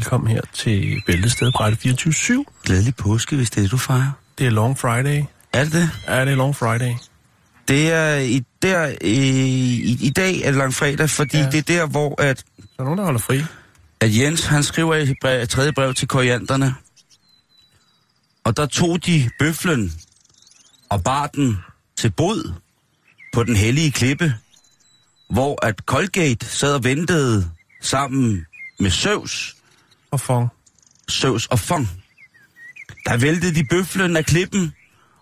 Velkommen her til Bæltestedet på Radio 24 Glædelig påske, hvis det er det, du fejrer. Det er Long Friday. Er det det? Ja, det er Long Friday. Det er i, der, i, i, i dag er det langfredag, fordi Ja. det er der, hvor at, Så er nogen, der holder fri. at Jens, han skriver i brev, tredje brev til korianderne. Og der tog de bøflen og bar den til bod på den hellige klippe, hvor at Colgate sad og ventede sammen med Søvs, og fong. Søvs og Fong. Der væltede de bøflen af klippen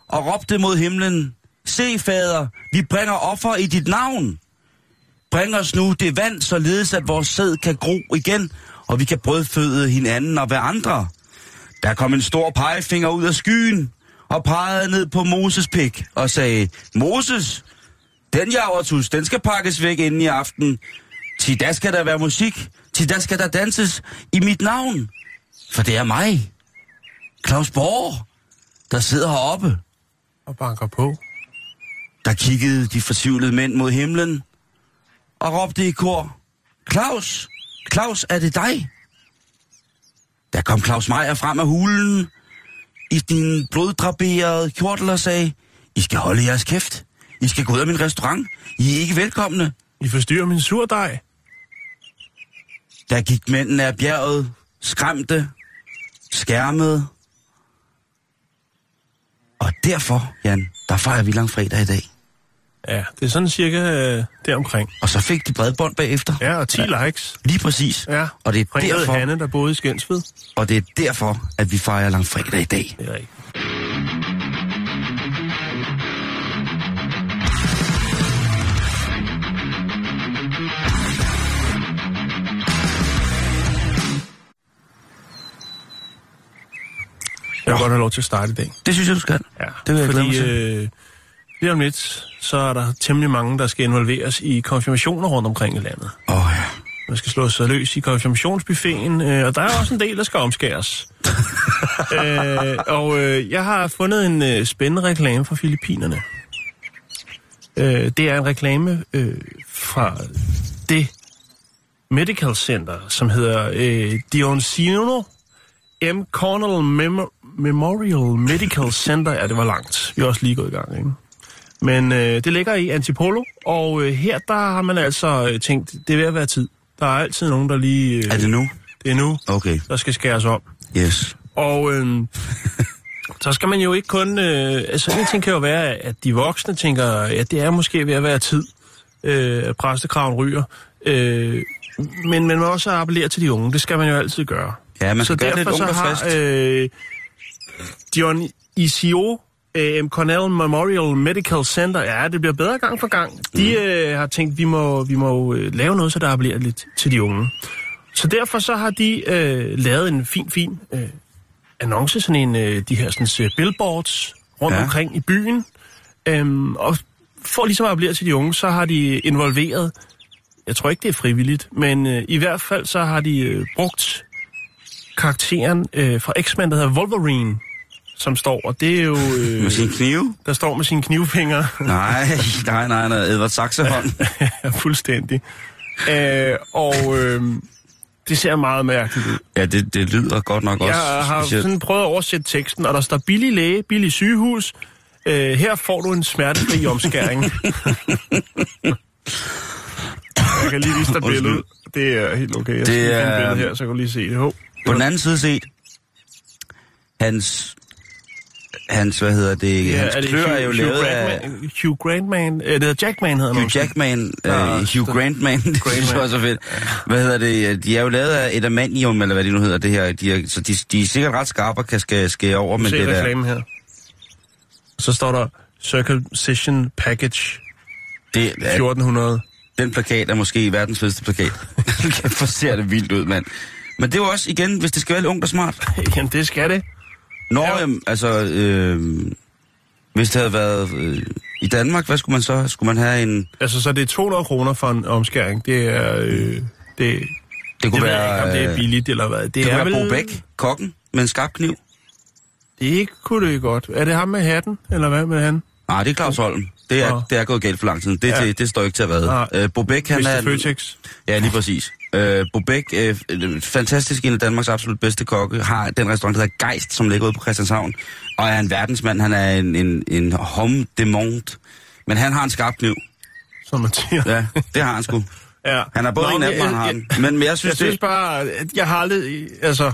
og råbte mod himlen, Se, fader, vi bringer offer i dit navn. Bring os nu det vand, således at vores sæd kan gro igen, og vi kan brødføde hinanden og hverandre. Der kom en stor pegefinger ud af skyen og pegede ned på Moses pik og sagde, Moses, den javertus, den skal pakkes væk inden i aften. Til da skal der være musik, til der skal der danses i mit navn. For det er mig, Claus Borg, der sidder heroppe. Og banker på. Der kiggede de fortvivlede mænd mod himlen og råbte i kor, Claus, Claus, er det dig? Der kom Claus Meier frem af hulen i din bloddraberede kjortel og sagde, I skal holde jeres kæft. I skal gå ud af min restaurant. I er ikke velkomne. I forstyrrer min surdej. Der gik mændene af bjerget, skræmte, skærmede. Og derfor, Jan, der fejrer vi langfredag i dag. Ja, det er sådan cirka øh, deromkring. Og så fik de bredbånd bagefter. Ja, og 10 ja. likes. Lige præcis. Ja, Og det er Ringede derfor, Hanne, der boede i Skensved. og det er derfor, at vi fejrer langfredag i dag. Det er rigtigt. Jeg vil godt have lov til at starte i dag. Det synes jeg, du skal. Ja, Det vil jeg glæde fordi til. øh, lige om lidt, så er der temmelig mange, der skal involveres i konfirmationer rundt omkring i landet. Åh oh, ja. Man skal slå sig løs i konfirmationsbuffeten, øh, og der er også en del, der skal omskæres. øh, og øh, jeg har fundet en øh, spændende reklame fra Filippinerne. Øh, det er en reklame øh, fra det medical center, som hedder øh, Dioncino M. Cornell Mem- Memorial Medical Center. Ja, det var langt. Vi er også lige gået i gang, ikke? Men øh, det ligger i Antipolo, og øh, her der har man altså øh, tænkt, det er ved at være tid. Der er altid nogen, der lige... Øh, Er det nu? Det er nu, Okay. der skal skæres om. Yes. Og øh, så skal man jo ikke kun... Øh, altså, en ting kan jo være, at de voksne tænker, at det er måske ved at være tid, øh, at præstekraven ryger. Øh, men man må også appellere til de unge. Det skal man jo altid gøre. Ja, man så skal gøre det lidt derfor ungt så har øh, Dion Isio øh, Cornell Memorial Medical Center, ja, det bliver bedre gang for gang. De Mm. øh, har tænkt, vi må, vi må øh, lave noget, så der appellerer lidt til de unge. Så derfor så har de øh, lavet en fin, fin øh, annonce, sådan en, øh, de her sådan, øh, billboards rundt. Ja. omkring i byen. Øhm, og for ligesom at appellere til de unge, så har de involveret, jeg tror ikke det er frivilligt, men øh, i hvert fald så har de øh, brugt karakteren øh, fra X-Men, der hedder Wolverine, som står, og det er jo... Øh, Med sin knive? der står med sine knivfingre. Nej, nej, nej, nej. Edvard Saxehånd. Ja, fuldstændig. Øh, og øh, det ser meget mærkeligt ud. Ja, det, det lyder godt nok også. Jeg har specielt. sådan prøvet at oversætte teksten, og der står billig læge, billig sygehus. Øh, her får du en smertefri omskæring. jeg kan lige vise dig billedet. Det er helt okay. Jeg Det er- her, så kan du lige se det. Hov. På den anden side set, hans hans, hvad hedder det, ja, hans klør er jo lavet af... Hugh Grantman, øh, det hedder Jackman hedder Hugh. Jackman, Ja, uh, Hugh Grantman, det synes jeg også er fedt. Hvad hedder det? De er jo lavet af adamantium, eller hvad det nu hedder, det her. De er, så de, de er sikkert ret skarpe og kan skære, skære over, men Se det der, her. Så står der Circumcision Package det er, 1400. den plakat er måske verdens fedeste plakat. Hvor ser det vildt ud, mand. Men det er jo også, igen, hvis det skal være lidt ungt og smart. Jamen, det skal det. Nå, Ja. ja. jamen, altså, øh, hvis det havde været øh, i Danmark, hvad skulle man så? Skulle man have en... Altså, så det er 200 kroner for en omskæring. Det er... Øh, det, Det det kunne jeg være, ikke, om det er billigt eller hvad. Det, det er kunne være vel... Bo Bæk, kokken, med en skarp kniv. Det kunne det godt. Er det ham med hatten, eller hvad med han? Nej, det er Claus Holm. Det er, Nå. det er gået galt for lang tid. Det, Ja. ja. det, det står ikke til at være. Øh, Bo Bæk, han Mr. er... Føtex. Ja, lige præcis. Øh, Bo Bæk, øh, fantastisk en af Danmarks absolut bedste kokke, har den restaurant, der hedder Geist, som ligger ude på Christianshavn, og er en verdensmand. Han er en, en, en homme de monde. Men han har en skarp kniv. som man siger. Ja, det har han sgu. ja. Han er både Nå, en af dem, og han har den. Men, men jeg synes, Jeg synes det... bare, at jeg har aldrig... Altså,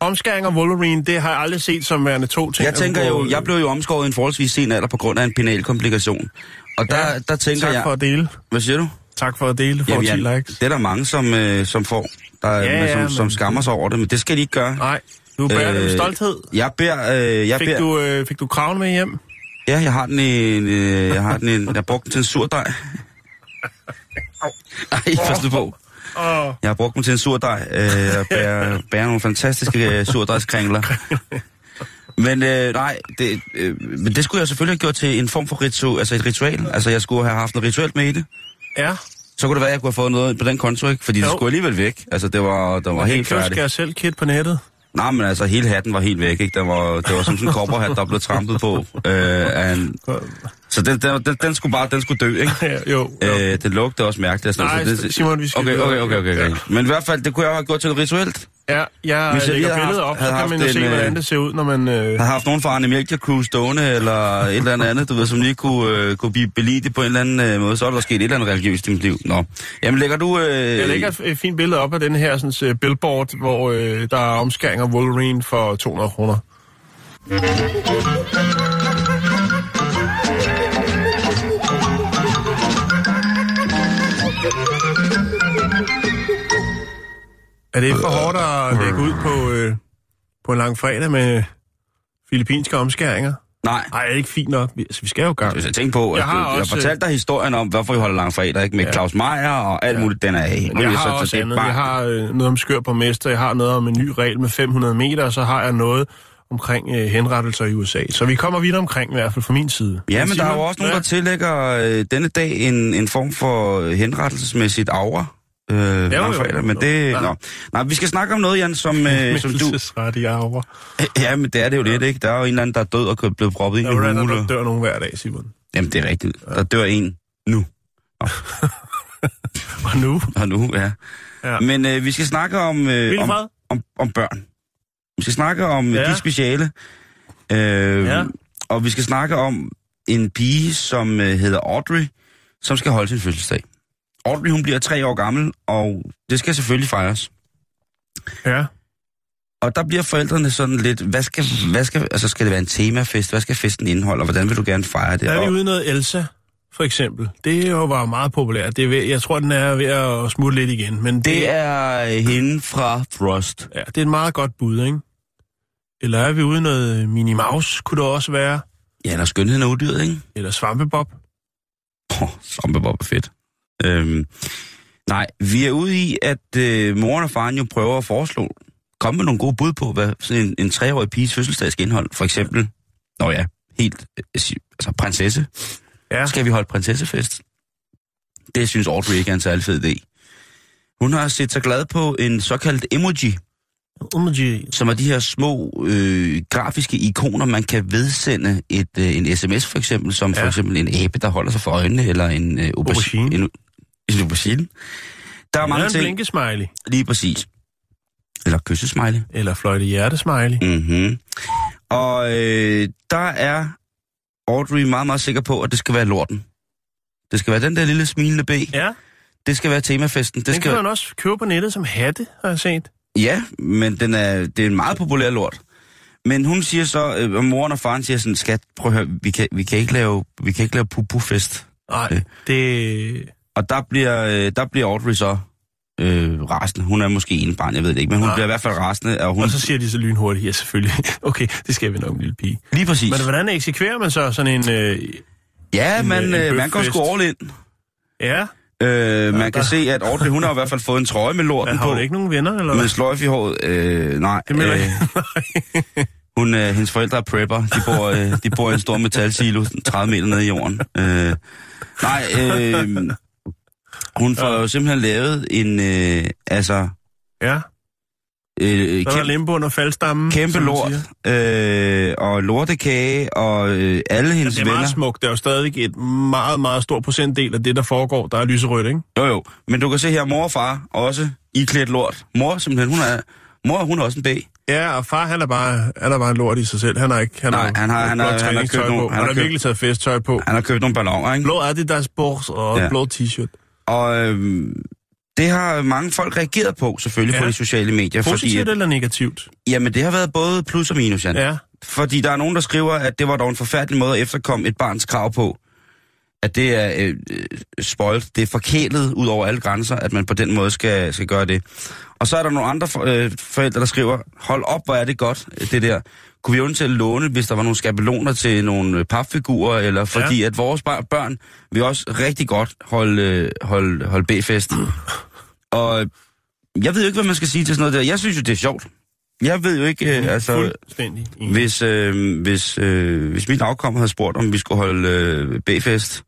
omskæring og Wolverine, det har jeg aldrig set som værende to ting. Jeg tænker jo, jeg blev jo omskåret i en forholdsvis sen alder på grund af en penalkomplikation. Og der, Ja, der tænker Tak jeg... for at dele. Hvad siger du? Tak for at dele. For 10 Jamen, likes. det er der mange, som, øh, som får, der, Ja, ja, ja, som, men- som skammer sig over det, men det skal de ikke gøre. Nej, du bærer øh, Øh, stolthed. Jeg beder, øh, jeg Fik beder, du, øh, fik du kraven med hjem? ja, jeg har den i, en, øh, jeg har den i, en- jeg har brugt den til en surdej. Ej, pas nu på. Åh, Jeg har brugt den til en surdej, øh, og bærer, bærer nogle fantastiske øh, surdejskringler. Men øh, nej, det, øh, men det skulle jeg selvfølgelig have gjort til en form for ritu, altså et ritual. Altså jeg skulle have haft noget rituelt med i det. Ja. Så kunne det være, at jeg kunne have fået noget på den konto, ikke? Fordi det Jo. skulle alligevel væk. Altså det var, det var helt Kan du færdigt. skære selv kit på nettet? Nej, men altså, hele hatten var helt væk, ikke? Der var, det var som sådan en kopperhat, der blev trampet på. Øh, af en, så den, den, den, den, skulle bare, den skulle dø, ikke? Ja, jo. jo. Øh, den lugtede også mærkeligt. sådan Nej, så det, Simon, vi skal okay, okay, okay, okay, okay. Ja. Men i hvert fald, det kunne jeg have gjort til noget rituelt. Ja, jeg, Hvis jeg lægger billedet op, så kan man jo en, se, øh, hvordan det ser ud, når man... Øh, har haft nogen fra Arne Cruise stående, eller et eller andet andet, du ved, som lige kunne, øh, kunne blive belidet på en eller anden øh, måde. Så er der sket et eller andet religiøst i mit liv. Nå. Jamen, lægger du... Øh, jeg lægger et, fint billede op af den her sådan, uh, billboard, hvor øh, der er omskæring af Wolverine for 200 kroner. Er det for hårdt at lægge ud på, øh, på en lang fredag med filippinske omskæringer? Nej. Nej, er det ikke fint nok? Vi, altså, vi skal jo. Hvis jeg tænker på, at Jeg jeg, har jeg også- fortalte dig historien om, hvorfor vi holder lang fredag, ikke? Med Ja. Claus Meier og alt Ja. muligt, den er af. Men jeg har også andet. Jeg har øh, noget om skør på mester, jeg har noget om en ny regel med 500 meter, og så har jeg noget omkring øh, henrettelser i USA. Så vi kommer vidt omkring, i hvert fald fra min side. Ja, men der er jo også nogen, der tillægger øh, denne dag en, en form for henrettelsesmæssigt aura. Øh, jo, langfredag, men det... Ja. Nå. Nej, vi skal snakke om noget, Jan, som, øh, som du... Mændelsesret i arver. Ja, men det er det jo lidt, ikke? Der er jo en eller anden, der er død og blevet proppet ind i en der, hule. der dør nogen hver dag, Simon. Jamen, det er rigtigt. Der dør en nu. Og nu? Og nu, ja. Ja. Men øh, vi skal snakke om, øh, om, om, om børn. Vi skal snakke om Ja. ja. de speciale. Øh, Ja. Og vi skal snakke om en pige, som øh, hedder Audrey, som skal holde sin fødselsdag. Audrey, hun bliver tre år gammel, og det skal selvfølgelig fejres. Ja. Og der bliver forældrene sådan lidt, hvad skal, hvad skal, altså skal det være en temafest? Hvad skal festen indeholde, og hvordan vil du gerne fejre det? Der er vi ude noget Elsa, for eksempel. Det er jo var meget populært. Det er ved, jeg tror, den er ved at smutte lidt igen. Men det, Det er øh, hende fra Frost. ja, det er et meget godt bud, ikke? Eller er vi ude noget Minnie Mouse, kunne det også være? Ja, der er skønheden og uddyret, ikke? Eller Svampebob? Åh, oh, Svampebob er fedt. Øhm, nej, vi er ude i, at øh, moren og faren jo prøver at foreslå, komme med nogle gode bud på, hvad sådan en, en treårig piges fødselsdag skal indeholde. For eksempel, nå ja, helt, øh, altså prinsesse. Ja. Skal vi holde prinsessefest? Det synes Audrey ikke er en særlig fed idé. Hun har set sig glad på en såkaldt emoji, Emoji. som er de her små øh, grafiske ikoner, man kan vedsende et, øh, en sms for eksempel, som. Ja. for eksempel en abe, der holder sig for øjnene, eller en øh, aubergine. Aubergine. En, en aubergine. Der er mange ting, blinkesmiley. lige præcis. Eller kyssesmiley. Eller fløjte hjertesmiley. Mm-hmm. Og øh, der er Audrey meget, meget sikker på, at det skal være lorten. Det skal være den der lille smilende B. Ja, Det skal være temafesten. Det den skal kan man også købe på nettet som hatte, har jeg set. Ja, men den er, det er en meget populær lort. Men hun siger så, øh, og moren og faren siger sådan, skat, prøv at høre, vi kan, vi kan ikke lave, vi kan ikke lave pupu-fest. Nej, Øh. det... Og der bliver, øh, der bliver Audrey så øh, rasende. Hun er måske en barn, jeg ved det ikke, men hun Nej. bliver i hvert fald rasende. Og hun, Og så siger de så lynhurtigt, ja selvfølgelig, okay, det skal vi nok, en lille pige. lige præcis. Men hvordan eksekverer man så sådan en... Øh, ja, en, man, øh, en øh, man går sgu all in. ja, Øh, man kan der- se, at Audrey, hun har i hvert fald fået en trøje med lorten har på. hun ikke nogen venner, eller Med sløjf i håret. Øh, nej. Det øh, Hun, øh, hendes forældre er prepper. De bor, øh, de bor i en stor metalsilo, 30 meter nede i jorden. Øh, nej, øh, hun får jo simpelthen lavet en, øh, altså, Ja, øh, så limbo under faldstammen. kæmpe lort, øh, og lortekage, og øh, alle hendes Det er venner. meget smukt. Det er jo stadig et meget, meget stor procentdel af det, der foregår, der er lyserødt, ikke? Jo, jo. Men du kan se her, mor og far også i klædt lort. Mor simpelthen, hun er, mor, hun er også en B. Ja, og far, han er bare, han er bare en lort i sig selv. Han har ikke... Han Nej, har, han har- han har- han har købt nogle- han Han har købt- virkelig taget festtøj på. Han har købt nogle balloner, ikke? Blå Adidas Bors og Ja. ja. blå t-shirt. Og øh, det har mange folk reageret på, selvfølgelig, ja. på de sociale medier. Positivt Fordi, at, eller negativt? jamen, det har været både plus og minus, Jan. Ja. Fordi der er nogen, der skriver, at det var dog en forfærdelig måde at efterkomme et barns krav på. At det er øh, øh, spoilt, det er forkælet ud over alle grænser, at man på den måde skal, skal gøre det. Og så er der nogle andre for, øh, forældre, der skriver, hold op, hvor er det godt, det der. Kunne vi eventuelt låne, hvis der var nogle skabeloner til nogle øh, papfigurer, eller fordi ja. at vores børn vil også rigtig godt holde, øh, holde, holde B-fest. Og jeg ved jo ikke, hvad man skal sige til sådan noget der. Jeg synes jo, det er sjovt. Jeg ved jo ikke, øh, altså... Fuldstændig. enig. Hvis, øh, hvis, øh, hvis mit afkom havde spurgt, om vi skulle holde øh, B-fest,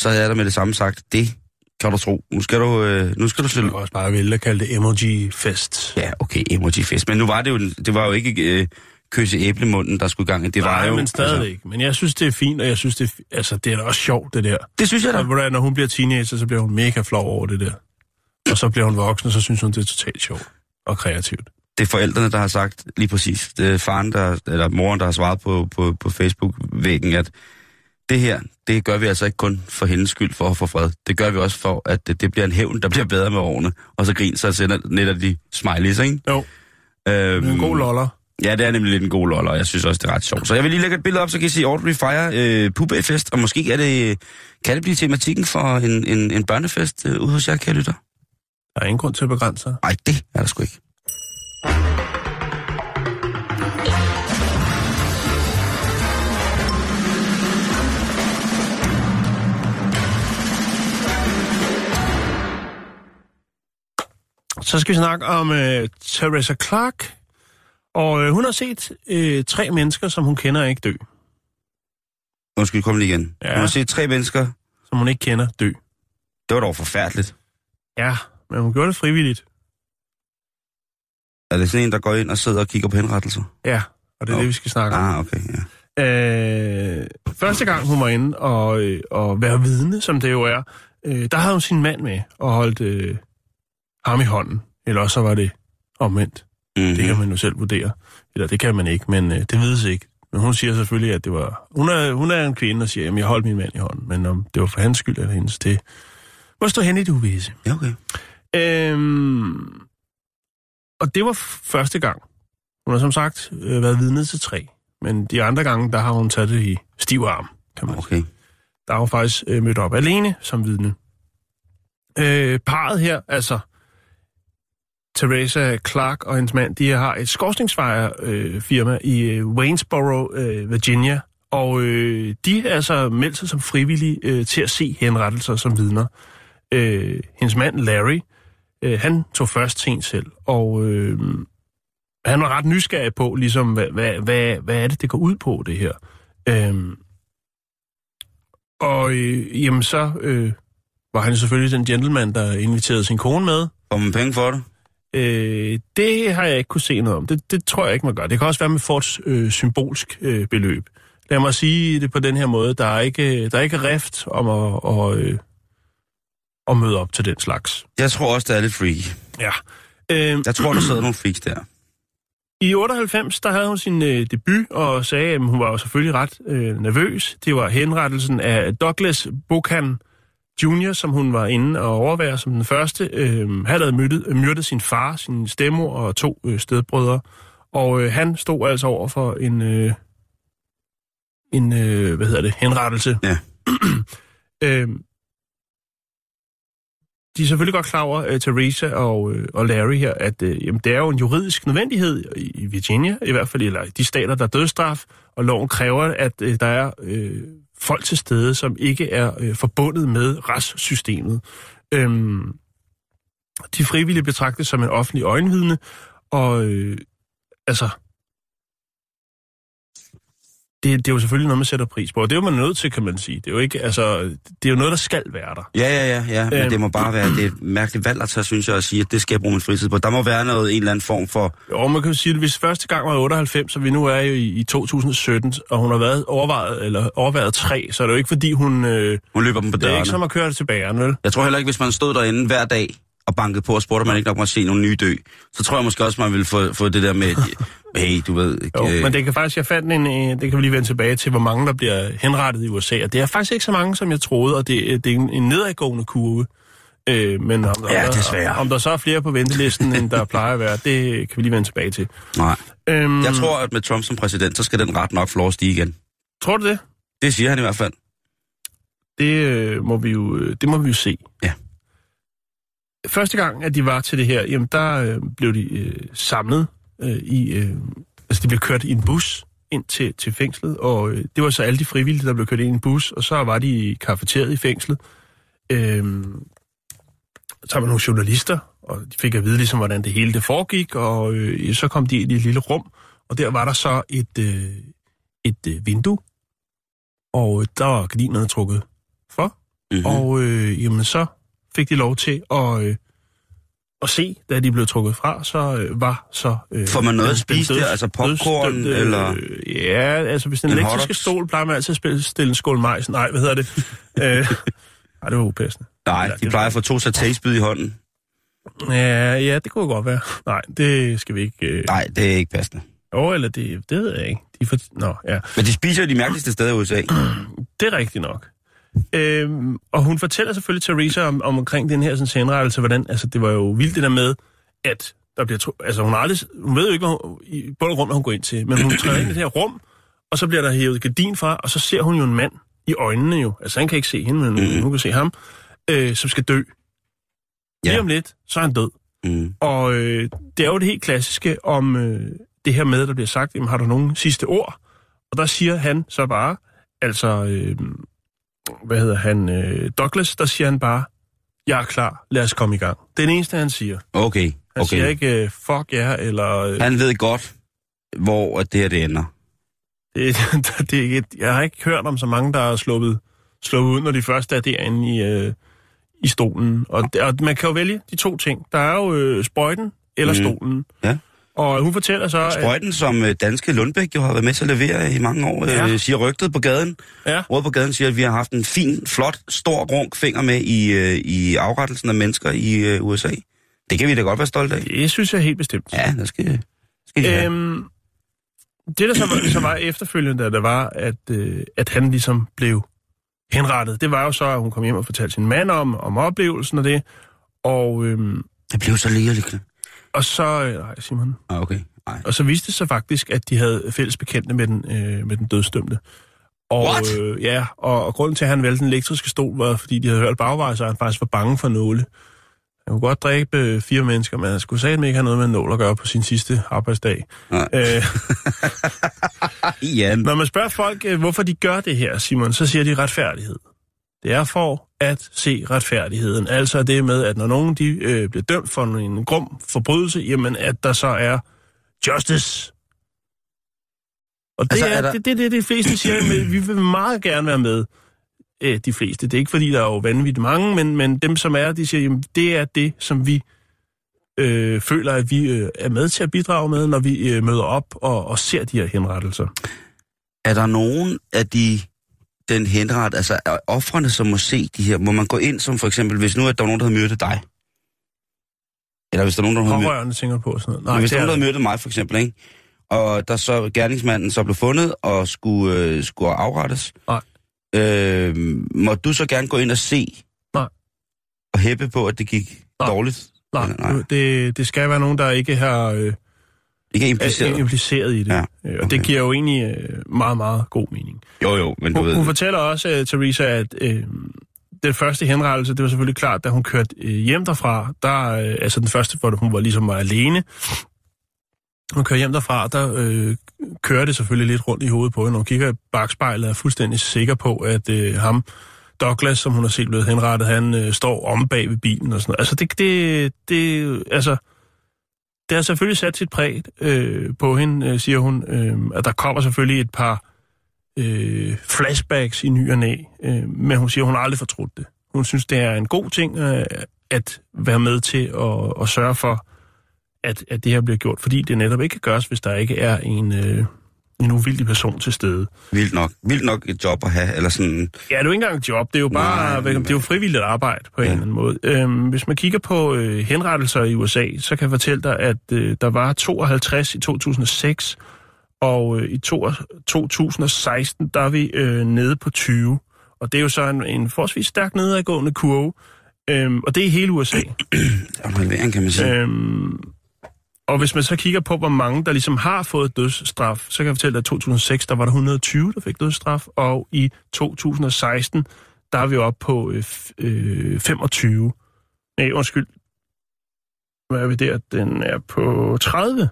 så havde jeg da med det samme sagt, det kan du tro. Nu skal du, øh, nu skal du selv... kan også bare vælge at kalde det emoji-fest. Ja, okay, emoji-fest. Men nu var det jo, det var jo ikke øh, kysse æblemunden, der skulle i gang. Det var Nej, jo, men stadigvæk. Altså... Men jeg synes, det er fint, og jeg synes, det er, altså, det er da også sjovt, det der. Det synes jeg da. Og når hun bliver teenager, så bliver hun mega flov over det der. Og så bliver hun voksen, og så synes hun, det er totalt sjovt og kreativt. Det er forældrene, der har sagt lige præcis. Det er faren, der, eller moren, der har svaret på, på, på Facebook-væggen, at det her, det gør vi altså ikke kun for hendes skyld for at få fred. Det gør vi også for, at det, det bliver en hævn, der bliver bedre med årene. Og så griner så sender netop de smileys, ikke? Jo, Øhm, en god loller. Ja, det er nemlig lidt en god loller, og jeg synes også, det er ret sjovt. Så jeg vil lige lægge et billede op, så kan I se Audrey fejre øh, pubefest, og måske er det, kan det blive tematikken for en, en, en børnefest øh, ude hos jer, kære lytter? Der er ingen grund til at begrænse. Nej, det er der sgu ikke. Så skal vi snakke om øh, Teresa Clark. Og øh, hun har set øh, tre mennesker, som hun kender ikke dø. Undskyld, kom lige igen. Ja. Du har set tre mennesker. Som hun ikke kender dø. Det var dog forfærdeligt. Ja, men hun gjorde det frivilligt. Er det sådan en, der går ind og sidder og kigger på henrettelser? Ja, og det er Nå. det, vi skal snakke om. Ah, okay, ja. Øh, første gang hun var inde og, øh, og være vidne, som det jo er, øh, der havde hun sin mand med og holdt øh, ham i hånden. Eller også så var det omvendt. Mm-hmm. Det kan man jo selv vurdere. Eller det kan man ikke, men øh, det vides ikke. Men hun siger selvfølgelig, at det var... Hun er, hun er en kvinde, og siger, at jeg holdt min mand i hånden. Men om det var for hans skyld eller hendes, det må stå hen i det uvisse. Ja, okay. Øhm, og det var første gang. Hun har som sagt øh, været vidne til tre. Men de andre gange, der har hun taget det i stiv arm, kan man sige. Okay. Der har hun faktisk øh, mødt op alene som vidne. Øh, parret her, altså Teresa Clark og hendes mand, de har et skorstningsfejrfirma øh, firma i øh, Waynesboro, øh, Virginia. Og øh, de er altså meldt sig som frivillige øh, til at se henrettelser som vidner. Øh, hendes mand Larry, øh, han tog først til en selv, og øh, han var ret nysgerrig på, ligesom, hvad, hvad, hvad, hvad er det, det går ud på, det her. Øh, og øh, jamen så øh, var han selvfølgelig den gentleman, der inviterede sin kone med. Får man penge for det? Øh, det har jeg ikke kunne se noget om. Det, det tror jeg ikke, man gør. Det kan også være med for et øh, symbolsk øh, beløb. Lad mig sige det på den her måde. Der er ikke, der er ikke rift om at, og, øh, at møde op til den slags. Jeg tror også, det er lidt freaky. Ja. Øh, Jeg tror, der sidder nogle freaks der. I 98, der havde hun sin øh, debut og sagde, at hun var jo selvfølgelig ret øh, nervøs. Det var henrettelsen af Douglas Buchan Jr., som hun var inde og overvære som den første. Øh, han havde myrdet, myrdet sin far, sin stemmor og to øh, stedbrødre. Og øh, han stod altså over for en, øh, en øh, hvad hedder det, henrettelse. Ja. øh, de er selvfølgelig godt klar over, uh, Teresa og, øh, og Larry her, at øh, jamen, det er jo en juridisk nødvendighed i, Virginia, i hvert fald, eller de stater, der er dødsstraf, og loven kræver, at øh, der er øh, folk til stede, som ikke er øh, forbundet med retssystemet. Øhm, de frivillige betragtes som en offentlig øjenvidne, og øh, altså, det, det er jo selvfølgelig noget, man sætter pris på, og det er jo man nødt til, kan man sige. Det er jo ikke, altså, det er jo noget, der skal være der. Ja, ja, ja, ja. men Øhm. det må bare være, det er et mærkeligt valg at tage, synes jeg, at sige, at det skal jeg bruge min fritid på. Der må være noget, en eller anden form for... Og man kan jo sige, at hvis første gang var i 98, så vi nu er jo i, i 2017, og hun har været overvejet, eller overvejet tre, så er det jo ikke fordi, hun... Øh, Hun løber dem på det er dørene. ikke som at køre det tilbage, vel? Jeg tror heller ikke, hvis man stod derinde hver dag og bankede på og spurgte, om man ikke nok må se nogle nye dø, så tror jeg måske også, man ville få, få det der med, hey, du ved... Jo, øh, men det kan faktisk, jeg fandt en, øh, det kan vi lige vende tilbage til, hvor mange der bliver henrettet i USA, og det er faktisk ikke så mange, som jeg troede, og det, det er en, en nedadgående kurve. Øh, men om, Ja, om, der, om der så er flere på ventelisten, end der plejer at være, det kan vi lige vende tilbage til. Nej. Øhm, Jeg tror, at med Trump som præsident, så skal den ret nok at stige igen. Tror du det? Det siger han i hvert fald. Det, øh, må vi jo, øh, det må vi jo se. Ja. Første gang, at de var til det her, jamen der øh, blev de øh, samlet øh, i... Øh, altså, de blev kørt i en bus ind til, til fængslet, og øh, det var så alle de frivillige, der blev kørt ind i en bus, og så var de i kafeteriet i fængslet. Øh, så var nogle journalister, og de fik at vide, ligesom, hvordan det hele det foregik, og øh, så kom de ind i et lille rum, og der var der så et, øh, et øh, vindue, og øh, der var gardinerne trukket for, Mm-hmm. og øh, jamen, så fik de lov til at, øh, at se, da de blev trukket fra, så øh, var så... Øh, Får man noget at spise der? Altså popcorn, dødsdømte, eller- Øh, ja, altså hvis den En elektriske hotdogs? stol plejer man altid at spille, stille en skål majs. Nej, hvad hedder det? øh, nej, det var upassende. Nej, Eller, de plejer at få to satésbid i hånden. Ja, ja, det kunne godt være. Nej, det skal vi ikke... Øh, Nej, det er ikke passende. jo, eller det, det ved jeg ikke. De for, nå, ja. Men de spiser jo de mærkeligste steder i USA. Det er rigtigt nok. Øhm, og hun fortæller selvfølgelig Teresa om, om omkring den her sådan, henrettelse, hvordan, altså det var jo vildt det der med, at der bliver, altså hun, aldrig, hun ved jo ikke, hvad hun, i bund og grund, hun går ind til, men hun træder ind i det her rum, og så bliver der hævet gardin fra, og så ser hun jo en mand i øjnene jo, altså han kan ikke se hende, men mm. hun kan se ham, øh, som skal dø. Ja. Lige om lidt, så er han død. Mm. Og øh, det er jo det helt klassiske om øh, det her med, der bliver sagt, jamen, har du nogen sidste ord? Og der siger han så bare, altså, øh, hvad hedder han, øh, Douglas, der siger han bare, jeg er klar, lad os komme i gang. Det er det eneste, han siger. Okay, Han okay. siger ikke, øh, fuck ja, eller... Øh, Han ved godt, hvor at det her det ender. det, det er ikke, jeg har ikke hørt om så mange, der er sluppet, sluppet ud, når de først er derinde i, øh, i stolen. Og, det- og man kan jo vælge de to ting. Der er jo øh, sprøjten eller Mhm. stolen. Ja. Og hun fortæller så... Sprøjten, som øh, danske Lundbæk jo har været med til at levere i mange år, Ja. øh, siger rygtet på gaden. Ja. Rådet på gaden siger, at vi har haft en fin, flot, stor runk finger med i, øh, i afrettelsen af mennesker i øh, USA. Det kan vi da godt være stolte af. Det synes jeg helt bestemt. Ja, det skal, skal de. Øhm, det, der så var, så var efterfølgende, der var, at, øh, at han ligesom blev henrettet, det var jo så, at hun kom hjem og fortalte sin mand om, om oplevelsen af det. Og, øhm, Det blev så ligeligt. Og så... Øh, nej, Simon. Ah, okay. Nej. Og så viste det sig faktisk, at de havde fælles bekendte med den, øh, med den dødsdømte. Og, What? Øh, ja, og, og grunden til, at han valgte den elektriske stol, var, fordi de havde hørt bagvej, så han faktisk var bange for nåle. Han kunne godt dræbe øh, fire mennesker, men han skulle satme ikke have noget med nål at gøre på sin sidste arbejdsdag. Nej. Øh, når man spørger folk, øh, hvorfor de gør det her, Simon, så siger de retfærdighed. Det er for at se retfærdigheden. Altså det med, at når nogen de, øh, bliver dømt for en grum forbrydelse, jamen at der så er justice. Og det Altså, er er, der- det, det, det, det fleste siger, men vi vil meget gerne være med, øh, de fleste. Det er ikke, fordi der er jo vanvittigt mange, men, men dem, som er, de siger, jamen, det er det, som vi øh, føler, at vi øh, er med til at bidrage med, når vi øh, møder op og, og ser de her henrettelser. er der nogen af de den henret, altså er offrene, som må se de her, må man gå ind som for eksempel, hvis nu at der er nogen, der har myrdet dig, eller hvis der er nogen, der har myrdet, Pårørende tænker på sådan noget. Nej, hvis det der er er nogen, der har myrdet mig for eksempel, ikke? og der så gerningsmanden så blev fundet og skulle, øh, skulle afrettes, Nej. Øh, må du så gerne gå ind og se Nej. og hæppe på, at det gik Nej. dårligt? Nej, Nej. Det, det skal være nogen, der ikke har, øh, Ikke er impliceret. impliceret i det. Ja, Ja, Og okay. det giver jo egentlig øh, meget, meget god mening. Jo, jo, men du Hun, ved... hun fortæller også, uh, Teresa, at øh, den første henrettelse, det var selvfølgelig klart, da hun kørte øh, hjem derfra, der, øh, altså den første, hvor hun var ligesom var alene, hun kørte hjem derfra, der øh, kører det selvfølgelig lidt rundt i hovedet på hende. Når hun kigger i bagspejlet og er fuldstændig sikker på, at øh, ham, Douglas, som hun har set blevet henrettet, han øh, står om bag ved bilen og sådan noget. Altså, det, det, det, altså, det har selvfølgelig sat sit præg øh, på hende, øh, siger hun. Øh, at der kommer selvfølgelig et par øh, flashbacks i ny og næ, øh, men hun siger, hun har aldrig fortrudt det. Hun synes, det er en god ting øh, at være med til at, at sørge for, at, at det her bliver gjort, fordi det netop ikke kan gøres, hvis der ikke er en, øh, en uvildig person til stede. Vildt nok. Vildt nok et job at have, eller sådan... Ja, det er jo ikke engang et job, det er jo bare Nej, det er jo frivilligt arbejde på en Ja. eller anden måde. Øhm, hvis man kigger på øh, henrettelser i USA, så kan jeg fortælle dig, at øh, der var 52 i 2006, og øh, i to, 2016, der er vi øh, nede på 20. Og det er jo så en, en forholdsvis stærk nedadgående kurve, øhm, og det er hele USA. Er en halvering, kan man sige. Øhm, og hvis man så kigger på, hvor mange, der ligesom har fået dødsstraf, så kan jeg fortælle, at i 2006, der var der 120, der fik dødsstraf, og i 2016, der er vi oppe på øh, øh, 25. Nej, undskyld. Hvad er vi der? Den er på 30.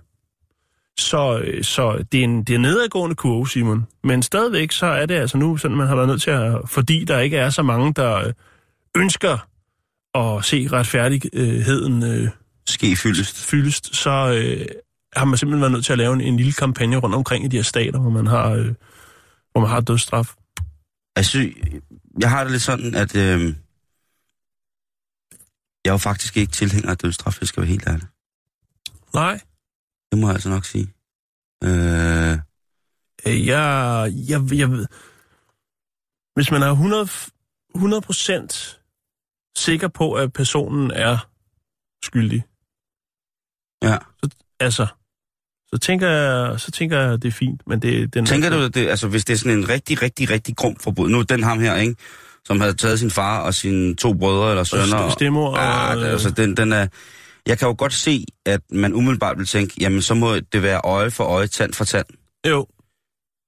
Så, øh, så det, er en, det er en nedadgående kurve, Simon. Men stadigvæk, så er det altså nu, sådan man har været nødt til at... Fordi der ikke er så mange, der øh, ønsker at se retfærdigheden øh, Ske fyldest. fyldest, så øh, har man simpelthen været nødt til at lave en, en lille kampagne rundt omkring i de her stater, hvor man har, øh, hvor man har dødsstraf. Altså, jeg har det lidt sådan, at... Øh, jeg er jo faktisk ikke tilhænger af dødsstraf, jeg skal være helt ærlig. Nej. Det må jeg altså nok sige. Øh, Øh, jeg, jeg, jeg ved... Hvis man er 100, 100% sikker på, at personen er skyldig, ja. altså, så tænker jeg, så tænker jeg, det er fint, men det, den Tænker du, at det, altså, hvis det er sådan en rigtig, rigtig, rigtig grum forbrud, nu er den ham her, ikke? Som havde taget sin far og sine to brødre eller sønner. og stemmer, Ja, og, det, altså, den, den er... Jeg kan jo godt se, at man umiddelbart vil tænke, jamen, så må det være øje for øje, tand for tand. jo,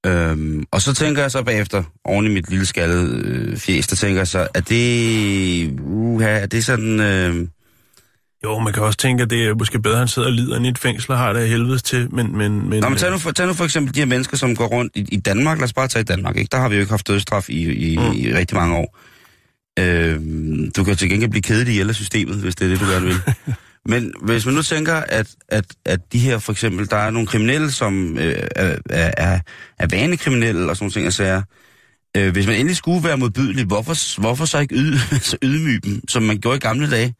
Øhm, og så tænker jeg så bagefter, oven i mit lille skaldede øh, fjes, der tænker jeg så, er det... Uha, er det sådan... Øh, jo, man kan også tænke, at det er måske bedre, at han sidder og lider i et fængsel og har det af helvedes til, men... men, men Nå, men tag nu, for, tag nu for eksempel de her mennesker, som går rundt i, i Danmark. Lad os bare tage i Danmark, ikke? Der har vi jo ikke haft dødsstraf i, i, mm. i rigtig mange år. Øh, du kan til gengæld blive kedet ihjel af systemet, hvis det er det, du gerne vil. Men hvis man nu tænker, at, at, at de her for eksempel, der er nogle kriminelle, som øh, er, er, er, vanekriminelle og sådan nogle ting. Øh, hvis man endelig skulle være modbydelig, hvorfor, hvorfor så ikke yde, så ydmyge dem, som man gjorde i gamle dage?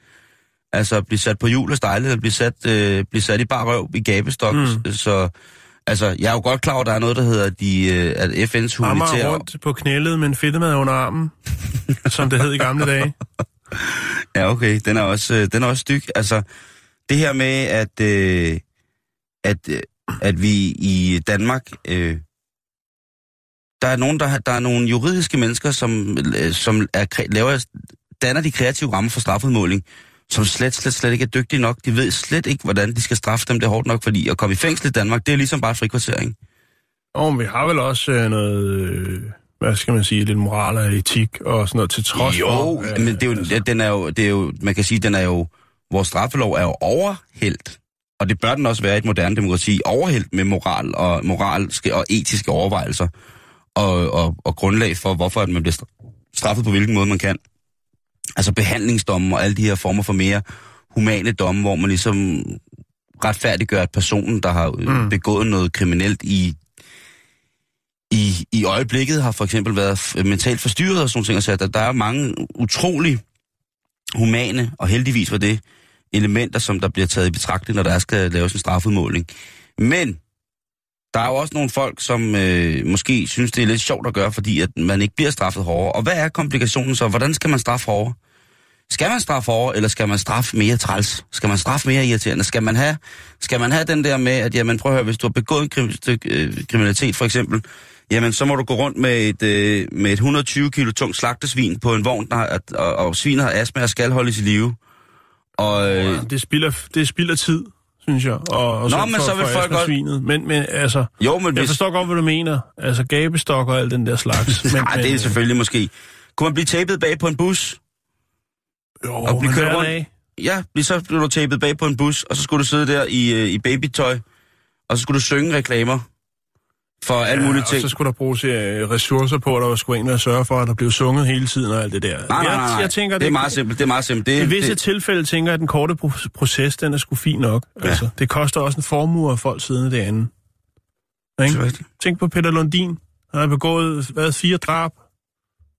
Altså blive sat på hjul og stejle, eller blive sat, øh, blive sat i bar røv i gabestok. Mm. Så altså, jeg er jo godt klar over, at der er noget, der hedder de, øh, at FN's humanitære... rundt på knælet med en fedtemad under armen, som det hed i gamle dage. Ja, okay. Den er også, øh, den er også styg. Altså, det her med, at, øh, at, øh, at vi i Danmark... Øh, der er nogen, der, der er nogle juridiske mennesker, som, øh, som er, laver, danner de kreative rammer for strafudmåling, som slet, slet, slet ikke er dygtige nok. De ved slet ikke, hvordan de skal straffe dem. Det er hårdt nok, fordi at komme i fængsel i Danmark, det er ligesom bare frikvartering. Og vi har vel også øh, noget, øh, hvad skal man sige, lidt moral og etik og sådan noget til trods jo, for. øh, men det er jo, altså, den er jo, det er jo, man kan sige, den er jo, vores straffelov er jo overhældt. Og det bør den også være i et moderne demokrati, overhældt med moral og moralske og etiske overvejelser. Og, og, og grundlag for, hvorfor at man bliver stra- straffet på hvilken måde man kan. Altså behandlingsdomme og alle de her former for mere humane domme, hvor man ligesom retfærdiggør, at personen, der har mm. begået noget kriminelt i i, i øjeblikket har for eksempel været mentalt forstyrret og sådan ting, og så der, der er mange utrolig humane, og heldigvis var det elementer, som der bliver taget i betragtning, når der skal laves en strafudmåling. Men der er jo også nogle folk, som øh, måske synes, det er lidt sjovt at gøre, fordi at man ikke bliver straffet hårdere. Og hvad er komplikationen så? Hvordan skal man straffe hårdere? Skal man straffe hårdere, eller skal man straffe mere træls? Skal man straffe mere irriterende? Skal man have, skal man have den der med, at jamen, prøv at høre, hvis du har begået en krim, øh, kriminalitet for eksempel, jamen så må du gå rundt med et, øh, med et 120 kilo tungt slagtesvin på en vogn, der har, at, og, og svinet har astma og skal holdes i live. Og, øh, det, spilder, det spilder tid synes jeg. Og, og Nå, så men for, så vil folk godt- Svinet. Men, men altså, Jo, men jeg hvis... forstår godt, hvad du mener. Altså gabestok og alt den der slags. men, Nej, det er men, selvfølgelig måske. Kunne man blive tapet bag på en bus? Jo, og blive kørt rundt. dag. Ja, lige så blev du tapet bag på en bus, og så skulle du sidde der i, øh, i babytøj, og så skulle du synge reklamer for alle mulige og ting. så skulle der bruges øh, ressourcer på, at der skulle ind og sørge for, at der blev sunget hele tiden og alt det der. Nej, nej, nej. Jeg, jeg tænker, det er meget simpelt. Det er meget simpelt. Det, I visse det, tilfælde tænker jeg, at den korte pro- proces, den er sgu fin nok. Ja. Altså, det koster også en formue af folk derinde. det Ikke? er rigtigt. Tænk på Peter Lundin. Han har begået hvad, fire drab.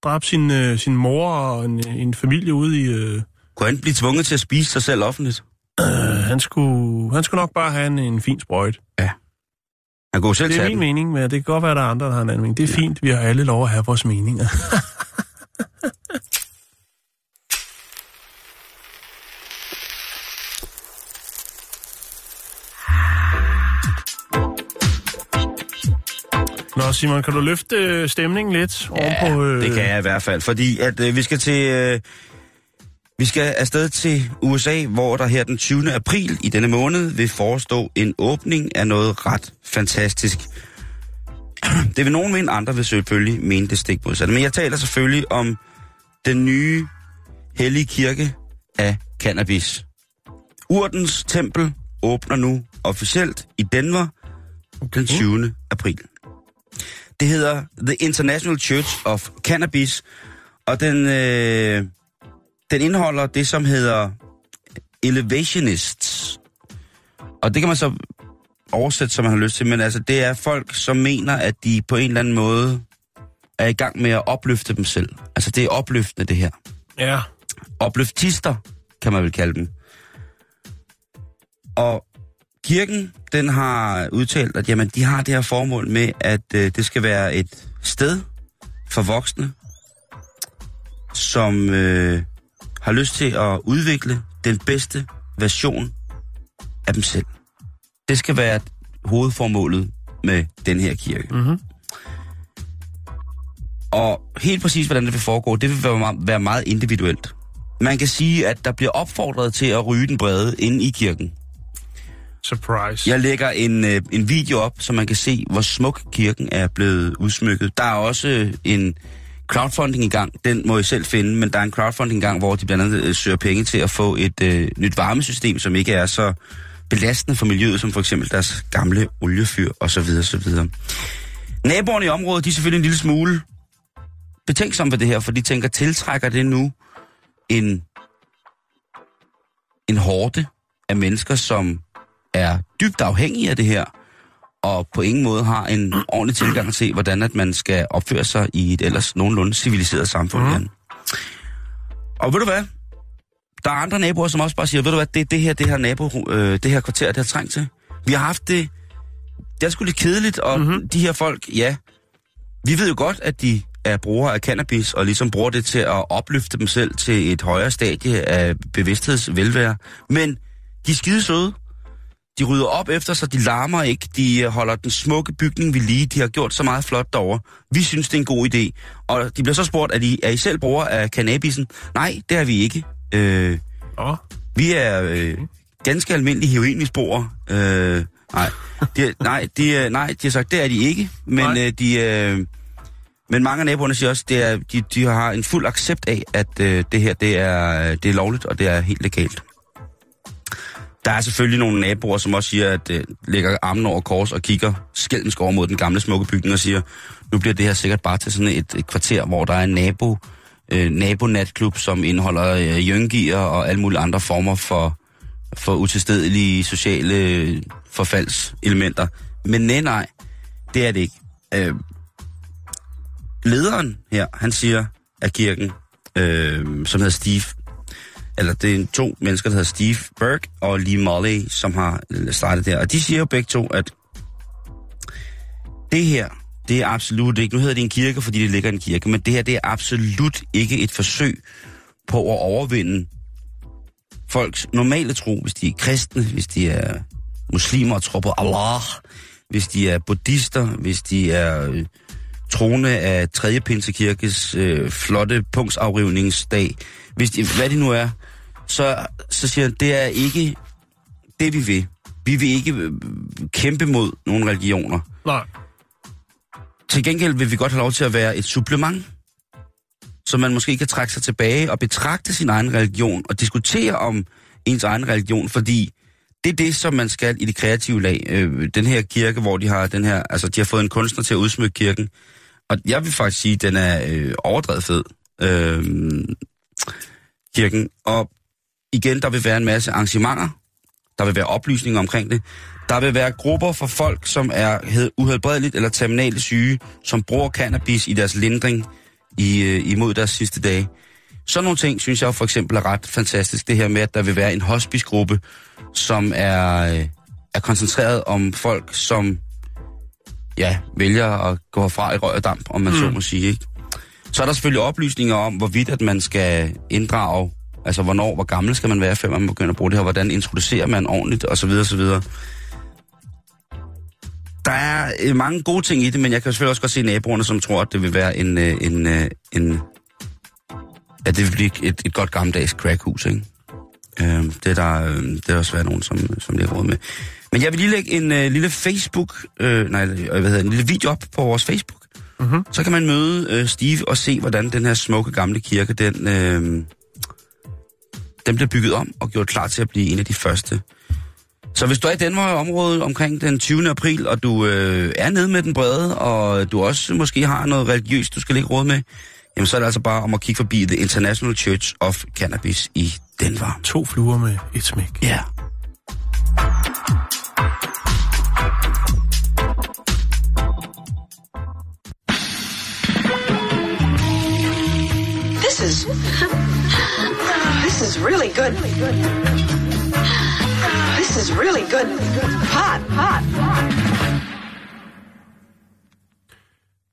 Drab sin, øh, sin mor og en, en familie ude i... Øh, Kunne han blive tvunget til at spise sig selv offentligt? øh, han, skulle, han skulle nok bare have en, en fin sprøjt. Han kunne selv Det er tage min den. mening, men det kan godt være, at der er andre, der har en anden mening. Det er ja. fint, vi har alle lov at have vores meninger. Nå, Simon, kan du løfte øh, stemningen lidt Ja, ovenpå... Øh, det kan jeg i hvert fald, fordi at øh, vi skal til... Øh, vi skal afsted til USA, hvor der her den 20. april i denne måned vil forestå en åbning af noget ret fantastisk. Det vil nogen mene, andre vil selvfølgelig mene det stik modsatte. Men jeg taler selvfølgelig om den nye hellige kirke af cannabis. Urtens tempel åbner nu officielt i Denver den 20. april. Det hedder The International Church of Cannabis, og den, øh, den indeholder det, som hedder Elevationists. Og det kan man så oversætte, som man har lyst til, men altså det er folk, som mener, at de på en eller anden måde er i gang med at opløfte dem selv. Altså det er opløftende, det her. Ja, Opløftister, kan man vel kalde dem. Og kirken, den har udtalt, at jamen, de har det her formål med, at øh, det skal være et sted for voksne, som øh, har lyst til at udvikle den bedste version af dem selv. Det skal være hovedformålet med den her kirke. Mhm. Og helt præcis, hvordan det vil foregå, det vil være meget, individuelt. Man kan sige, at der bliver opfordret til at ryge den brede inde i kirken. surprise. Jeg lægger en, øh, en video op, så man kan se, hvor smuk kirken er blevet udsmykket. Der er også en crowdfunding i gang. Den må I selv finde, men der er en crowdfunding i gang, hvor de blandt andet øh, søger penge til at få et øh, nyt varmesystem, som ikke er så belastende for miljøet, som for eksempel deres gamle oliefyr osv. osv. Naboerne i området, de er selvfølgelig en lille smule betænksomme ved det her, for de tænker, tiltrækker det nu en, en hårde af mennesker, som er dybt afhængige af det her, og på ingen måde har en ordentlig tilgang til, hvordan at man skal opføre sig i et ellers nogenlunde civiliseret samfund. Mm. Og ved du hvad? Der er andre naboer, som også bare siger, ved du hvad, det, det her, det her nabo, øh, det her kvarter, det har trængt til. Vi har haft det, det er sgu lidt kedeligt, og Mhm. mm-hmm. de her folk, ja, vi ved jo godt, at de er brugere af cannabis, og ligesom bruger det til at opløfte dem selv til et højere stadie af bevidsthedsvelvære. Men de er skide søde. De rydder op efter sig, de larmer ikke, de holder den smukke bygning ved lige, de har gjort så meget flot derovre. Vi synes, det er en god idé. Og de bliver så spurgt, at I, er I selv brugere af cannabisen? Nej, det er vi ikke. Øh, Åh, vi er øh, ganske almindelige heroinmisbrugere. Øh, nej, de, nej, de, nej, de har sagt, det er de ikke. Men, Nej. øh, de, øh, men mange af naboerne siger også, det er, de, de har en fuld accept af, at øh, det her det er, det er lovligt, og det er helt legalt. Der er selvfølgelig nogle naboer, som også siger, at øh, lægger armen over kors og kigger skældensk over mod den gamle smukke bygning og siger, nu bliver det her sikkert bare til sådan et, et kvarter, hvor der er en nabo, øh, nabonatklub, som indeholder øh, jøngier og alle mulige andre former for, for utilstedelige sociale øh, forfaldselementer. Men nej, nej, det er det ikke. Øh, lederen her, han siger af kirken, øh, som hedder Steve, eller det er to mennesker, der hedder Steve Burke og Lee Molly, som har øh, startet der. Og de siger jo begge to, at det her, det er absolut ikke, nu hedder det en kirke, fordi det ligger i en kirke, men det her, det er absolut ikke et forsøg på at overvinde folks normale tro, hvis de er kristne, hvis de er muslimer og tror på Allah, hvis de er buddhister, hvis de er øh, troende af 3. Pinsekirkes øh, flotte punktsafrivningsdag, hvis de, hvad det nu er, så, så siger han, det er ikke det, vi vil. Vi vil ikke øh, kæmpe mod nogle religioner. Nej. Til gengæld vil vi godt have lov til at være et supplement, så man måske kan trække sig tilbage og betragte sin egen religion og diskutere om ens egen religion, fordi det er det, som man skal i det kreative lag. Øh, den her kirke, hvor de har den her, altså de har fået en kunstner til at udsmykke kirken, og jeg vil faktisk sige, at den er øh, overdrevet fed, øh, kirken. Og igen, der vil være en masse arrangementer, der vil være oplysninger omkring det. Der vil være grupper for folk, som er uhelbredeligt eller terminale syge, som bruger cannabis i deres lindring i, øh, imod deres sidste dage. Sådan nogle ting, synes jeg for eksempel er ret fantastisk. Det her med, at der vil være en hospicegruppe, som er, øh, er koncentreret om folk, som ja, vælger at gå fra i røg og damp, om man mm. så må sige. Ikke? Så er der selvfølgelig oplysninger om, hvorvidt at man skal inddrage, altså hvornår, hvor gammel skal man være, før man begynder at bruge det her, hvordan introducerer man ordentligt, osv. osv. Der er øh, mange gode ting i det, men jeg kan selvfølgelig også godt se naboerne, som tror, at det vil være en, øh, en, øh, en at det vil blive et, et godt gammeldags crackhus, ikke? Øh, det, er der, øh, det er også været nogen, som, som det råd med. Men jeg vil lige lægge en øh, lille Facebook, øh, nej, øh, hvad hedder en lille video op på vores Facebook. Mhm. Så kan man møde øh, Steve og se, hvordan den her smukke gamle kirke, den, øh, den bliver bygget om og gjort klar til at blive en af de første. Så hvis du er i Danmark område omkring den 20. april, og du øh, er nede med den brede, og du også måske har noget religiøst, du skal lægge råd med, jamen så er det altså bare om at kigge forbi The International Church of Cannabis i Denver. To fluer med et smæk. Ja. This is. This is really good. This is really good. Hot, hot.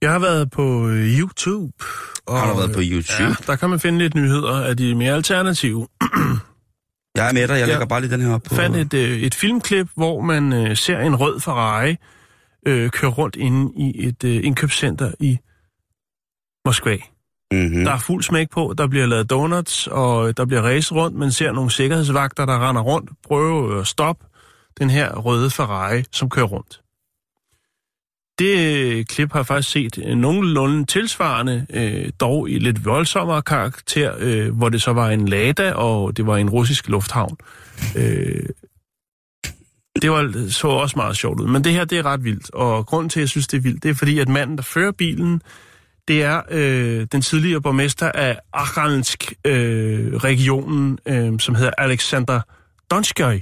Jeg har været på YouTube. Og, Har du været på øh, YouTube? Ja, der kan man finde lidt nyheder af de mere alternative. Jeg er med dig, jeg Ja. lægger bare lige den her op på... fandt et, øh, et filmklip, hvor man øh, ser en rød Ferrari øh, køre rundt inde i et øh, indkøbscenter i Moskva. Mm-hmm. Der er fuld smæk på, der bliver lavet donuts, og der bliver race rundt. Man ser nogle sikkerhedsvagter, der render rundt, prøver at øh, stoppe den her røde Ferrari, som kører rundt. Det øh, klip har jeg faktisk set øh, nogenlunde tilsvarende, øh, dog i lidt voldsommere karakter, øh, hvor det så var en Lada, og det var en russisk lufthavn. Øh, det var, så også meget sjovt ud. Men det her, det er ret vildt. Og grunden til, at jeg synes, det er vildt, det er fordi, at manden, der fører bilen, det er øh, den tidligere borgmester af Arkhangelsk-regionen, øh, som hedder Alexander Donskøj.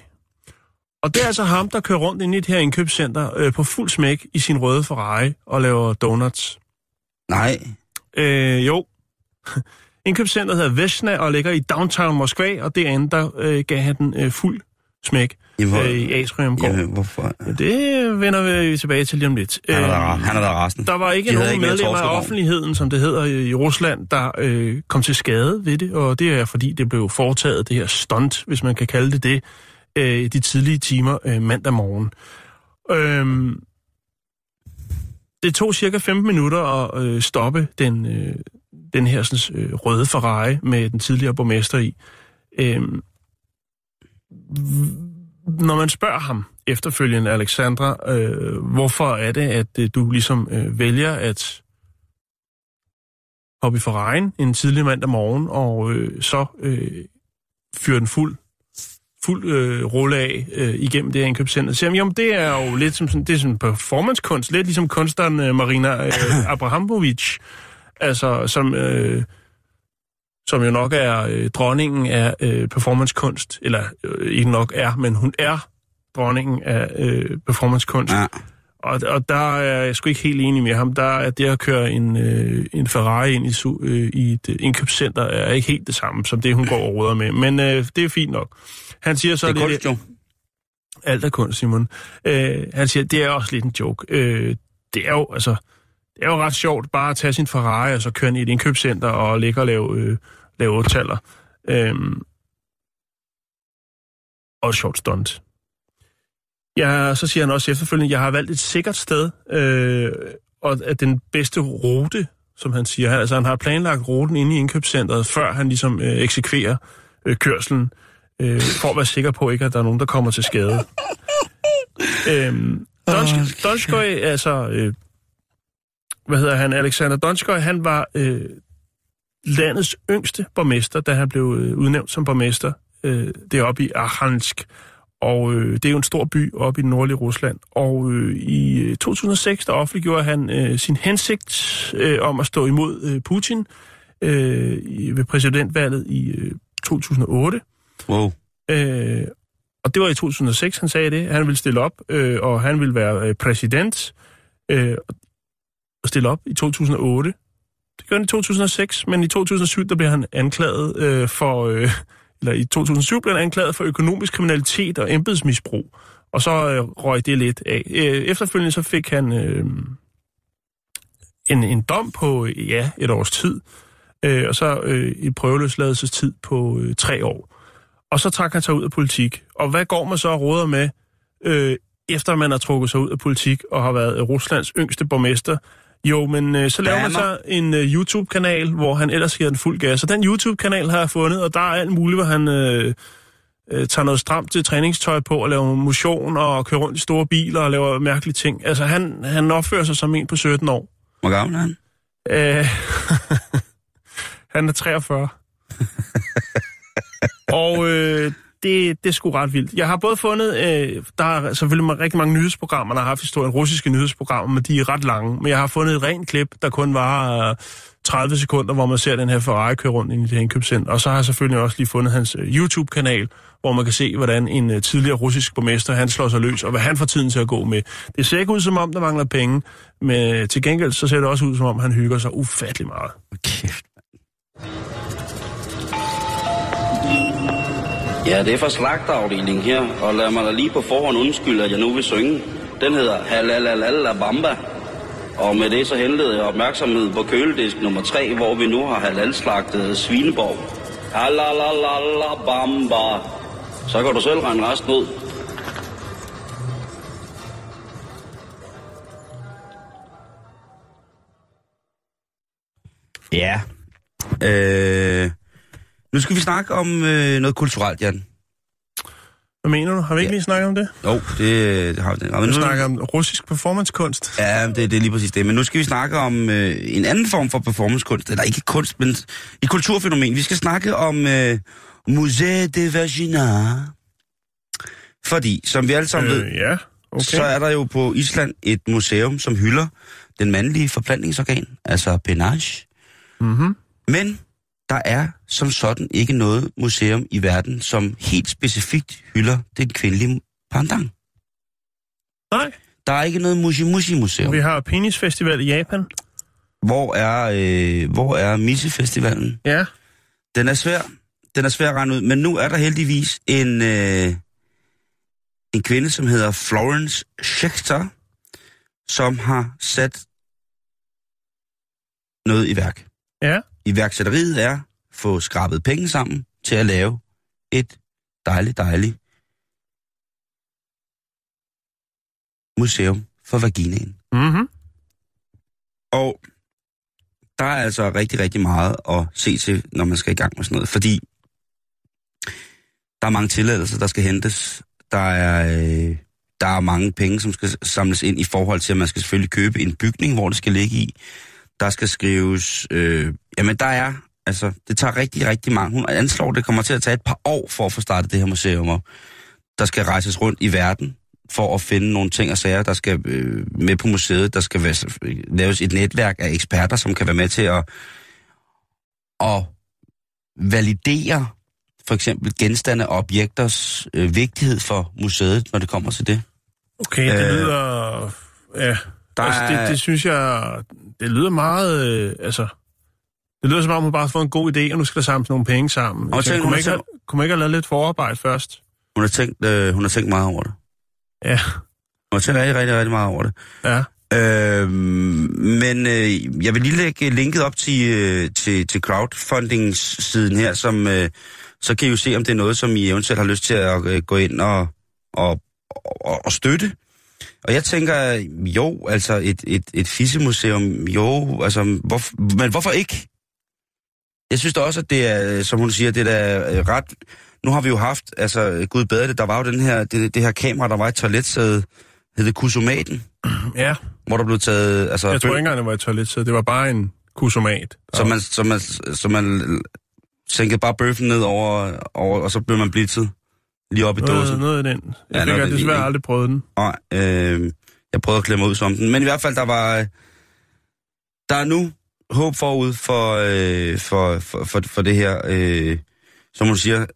Og det er altså ham, der kører rundt ind i det her indkøbscenter øh, på fuld smæk i sin røde Ferrari og laver donuts. Nej. Øh, jo. Indkøbscenteret hedder Vesna og ligger i downtown Moskva, og derinde der øh, gav han den øh, fuld smæk hvor, øh, i Atriumgård. jamen, hvorfor? Det vender vi tilbage til lige om lidt. Han er Øh, der, han er der resten. der var ikke De nogen ikke medlemmer af offentligheden, som det hedder i Rusland, der øh, kom til skade ved det, og det er fordi, det blev foretaget, det her stunt, hvis man kan kalde det det, øh, de tidlige timer øh, mandag morgen. Øhm, det tog cirka 15 minutter at øh, stoppe den, øh, den her sådan, øh, røde Ferrari med den tidligere borgmester i. Øhm, når man spørger ham efterfølgende, Alexandra, øh, hvorfor er det, at øh, du ligesom øh, vælger at hoppe i Ferrari'en en tidlig mandag morgen, og øh, så øh, fyre den fuld, fuld øh, rulle af øh, igennem det her indkøbscenter. Så siger han, jamen, det er jo lidt som sådan, det er sådan performancekunst, lidt ligesom kunstneren øh, Marina øh, Abrahamovic, altså som... Øh, som jo nok er øh, dronningen af øh, performancekunst, eller øh, ikke nok er, men hun er dronningen af øh, performancekunst. Ja. Og, og der er jeg sgu ikke helt enig med ham. Der er det at køre en, øh, en Ferrari ind i, øh, i et øh, indkøbscenter er ikke helt det samme, som det hun går og råder med. Men øh, det er fint nok. Han siger så, Det er lidt- kunst, jo. alt er kunst, Simon. Øh, han siger, det er også lidt en joke. Øh, det er jo, altså, det er jo ret sjovt bare at tage sin Ferrari og så køre ind i et indkøbscenter og ligge og lave, øh, lave ottaller. Øh, og sjovt stunt. Ja, så siger han også efterfølgende, jeg har valgt et sikkert sted, øh, og at den bedste rute, som han siger, altså han har planlagt ruten inde i indkøbscenteret, før han ligesom øh, eksekverer øh, kørselen, øh, for at være sikker på ikke, at der er nogen, der kommer til skade. Øhm, Donsk, Donskoj, altså, øh, hvad hedder han, Alexander Donskoj, han var øh, landets yngste borgmester, da han blev øh, udnævnt som borgmester øh, deroppe i Arkhangelsk. Og øh, det er jo en stor by oppe i nordlige Rusland. Og øh, i øh, 2006, der offentliggjorde han øh, sin hensigt øh, om at stå imod øh, Putin øh, ved præsidentvalget i øh, 2008. Wow. Øh, og det var i 2006, han sagde det. Han ville stille op, øh, og han ville være øh, præsident øh, at stille op i 2008. Det gjorde han i 2006, men i 2007, der blev han anklaget øh, for... Øh, eller i 2007 blev han anklaget for økonomisk kriminalitet og embedsmisbrug. Og så øh, røg det lidt af. Øh, efterfølgende så fik han øh, en, en dom på, ja, et års tid. Øh, og så øh, en prøveløsladelsestid på øh, tre år. Og så trak han sig ud af politik. Og hvad går man så og råder med, øh, efter man har trukket sig ud af politik og har været Ruslands yngste borgmester? Jo, men øh, så laver man så en øh, YouTube-kanal, hvor han ellers giver den fuld gas. Og den YouTube-kanal har jeg fundet, og der er alt muligt, hvor han øh, øh, tager noget stramt til træningstøj på og laver motion og kører rundt i store biler og laver mærkelige ting. Altså, han, han opfører sig som en på 17 år. Hvor gammel er han? Øh, han er 43. og øh, det, det er sgu ret vildt. Jeg har både fundet, øh, der er selvfølgelig rigtig mange nyhedsprogrammer, der har haft historien, russiske nyhedsprogrammer, men de er ret lange. Men jeg har fundet et rent klip, der kun var øh, 30 sekunder, hvor man ser den her Ferrari køre rundt ind i det her indkøbscenter. Og så har jeg selvfølgelig også lige fundet hans øh, YouTube-kanal, hvor man kan se, hvordan en øh, tidligere russisk borgmester, han slår sig løs, og hvad han får tiden til at gå med. Det ser ikke ud som om, der mangler penge, men øh, til gengæld så ser det også ud som om, han hygger sig ufattelig meget. Kæft. Ja, det er fra slagterafdelingen her, og lad mig da lige på forhånd undskylde, at jeg nu vil synge. Den hedder Halalalala Bamba. Og med det så hentede jeg opmærksomhed på køledisk nummer 3, hvor vi nu har halalslagtet Svineborg. Halalalala Bamba. Så kan du selv regne resten ud. Ja. Øh, nu skal vi snakke om øh, noget kulturelt, Jan. Hvad mener du? Har vi ikke Ja. lige snakket om det? Jo, det, det har vi. det. Vi nu, snakker om russisk performancekunst. Ja, det, det er lige præcis det. Men nu skal vi snakke om øh, en anden form for performancekunst. Eller ikke kunst, men et kulturfænomen. Vi skal snakke om øh, Musée de Vagina. Fordi, som vi alle sammen øh, ved, ja, okay. så er der jo på Island et museum, som hylder den mandlige forplantningsorgan, altså penage. Mm-hmm. Men der er som sådan ikke noget museum i verden, som helt specifikt hylder den kvindelige pandang. Nej, Der er ikke noget Mushi Mushi museum. vi har penisfestival i Japan. Hvor er, øh, hvor er Misse Festivalen? Ja, Den er svær. Den er svær at regne ud. Men nu er der heldigvis en, øh, en kvinde, som hedder Florence Schechter, som har sat noget i værk. ja. Iværksætteriet er få skrabet penge sammen til at lave et dejligt, dejligt museum for vaginaen. Mm-hmm. Og der er altså rigtig, rigtig meget at se til, når man skal i gang med sådan noget. Fordi der er mange tilladelser, der skal hentes. Der er, øh, der er mange penge, som skal samles ind i forhold til, at man skal selvfølgelig købe en bygning, hvor det skal ligge i. Der skal skrives... Øh, jamen, der er... Altså, det tager rigtig, rigtig mange. Hun anslår, det kommer til at tage et par år for at få startet det her museum op. Der skal rejses rundt i verden for at finde nogle ting og sager, der skal øh, med på museet. Der skal være, laves et netværk af eksperter, som kan være med til at, at validere for eksempel genstande og objekters øh, vigtighed for museet, når det kommer til det. Okay, det Øh, lyder... Ja, der altså, er- det, det synes jeg... Det lyder meget... Øh, altså... Det lyder som om, hun bare har fået en god idé, og nu skal der samles nogle penge sammen. Og Altså, tænk, kunne, man ikke, have- kunne man ikke have lavet lidt forarbejde først? Hun har tænkt, øh, hun har tænkt meget over det. Ja, Hun har tænkt rigtig, rigtig, rigtig meget over det. ja. Øh, men øh, jeg vil lige lægge linket op til, øh, til, til crowdfundingssiden her, som, øh, så kan I jo se, om det er noget, som I eventuelt har lyst til at øh, gå ind og, og, og, og støtte. Og jeg tænker, jo, altså et, et, et fissemuseum, jo, altså, hvor, men hvorfor ikke? Jeg synes da også, at det er, som hun siger, det er øh, ret... Nu har vi jo haft, altså, gud bedre det, der var jo den her, det, det her kamera, der var i toiletsædet, hed det kusomaten, Ja, hvor der blev taget... Altså, jeg tror ikke engang, det var et toilet, det var bare en kusomat. Så man, så man, så man sænkede bare bøffen ned over, over, og så blev man blitzet lige op i noget, dåsen. noget af den. Ja, Jeg noget fik ja, den desværre aldrig prøvet den. Nej, øh, jeg prøvede at klemme ud som den. Men i hvert fald, der var... øh, Der er nu håb forud for, øh, for, for, for, for det her. Øh, som hun siger,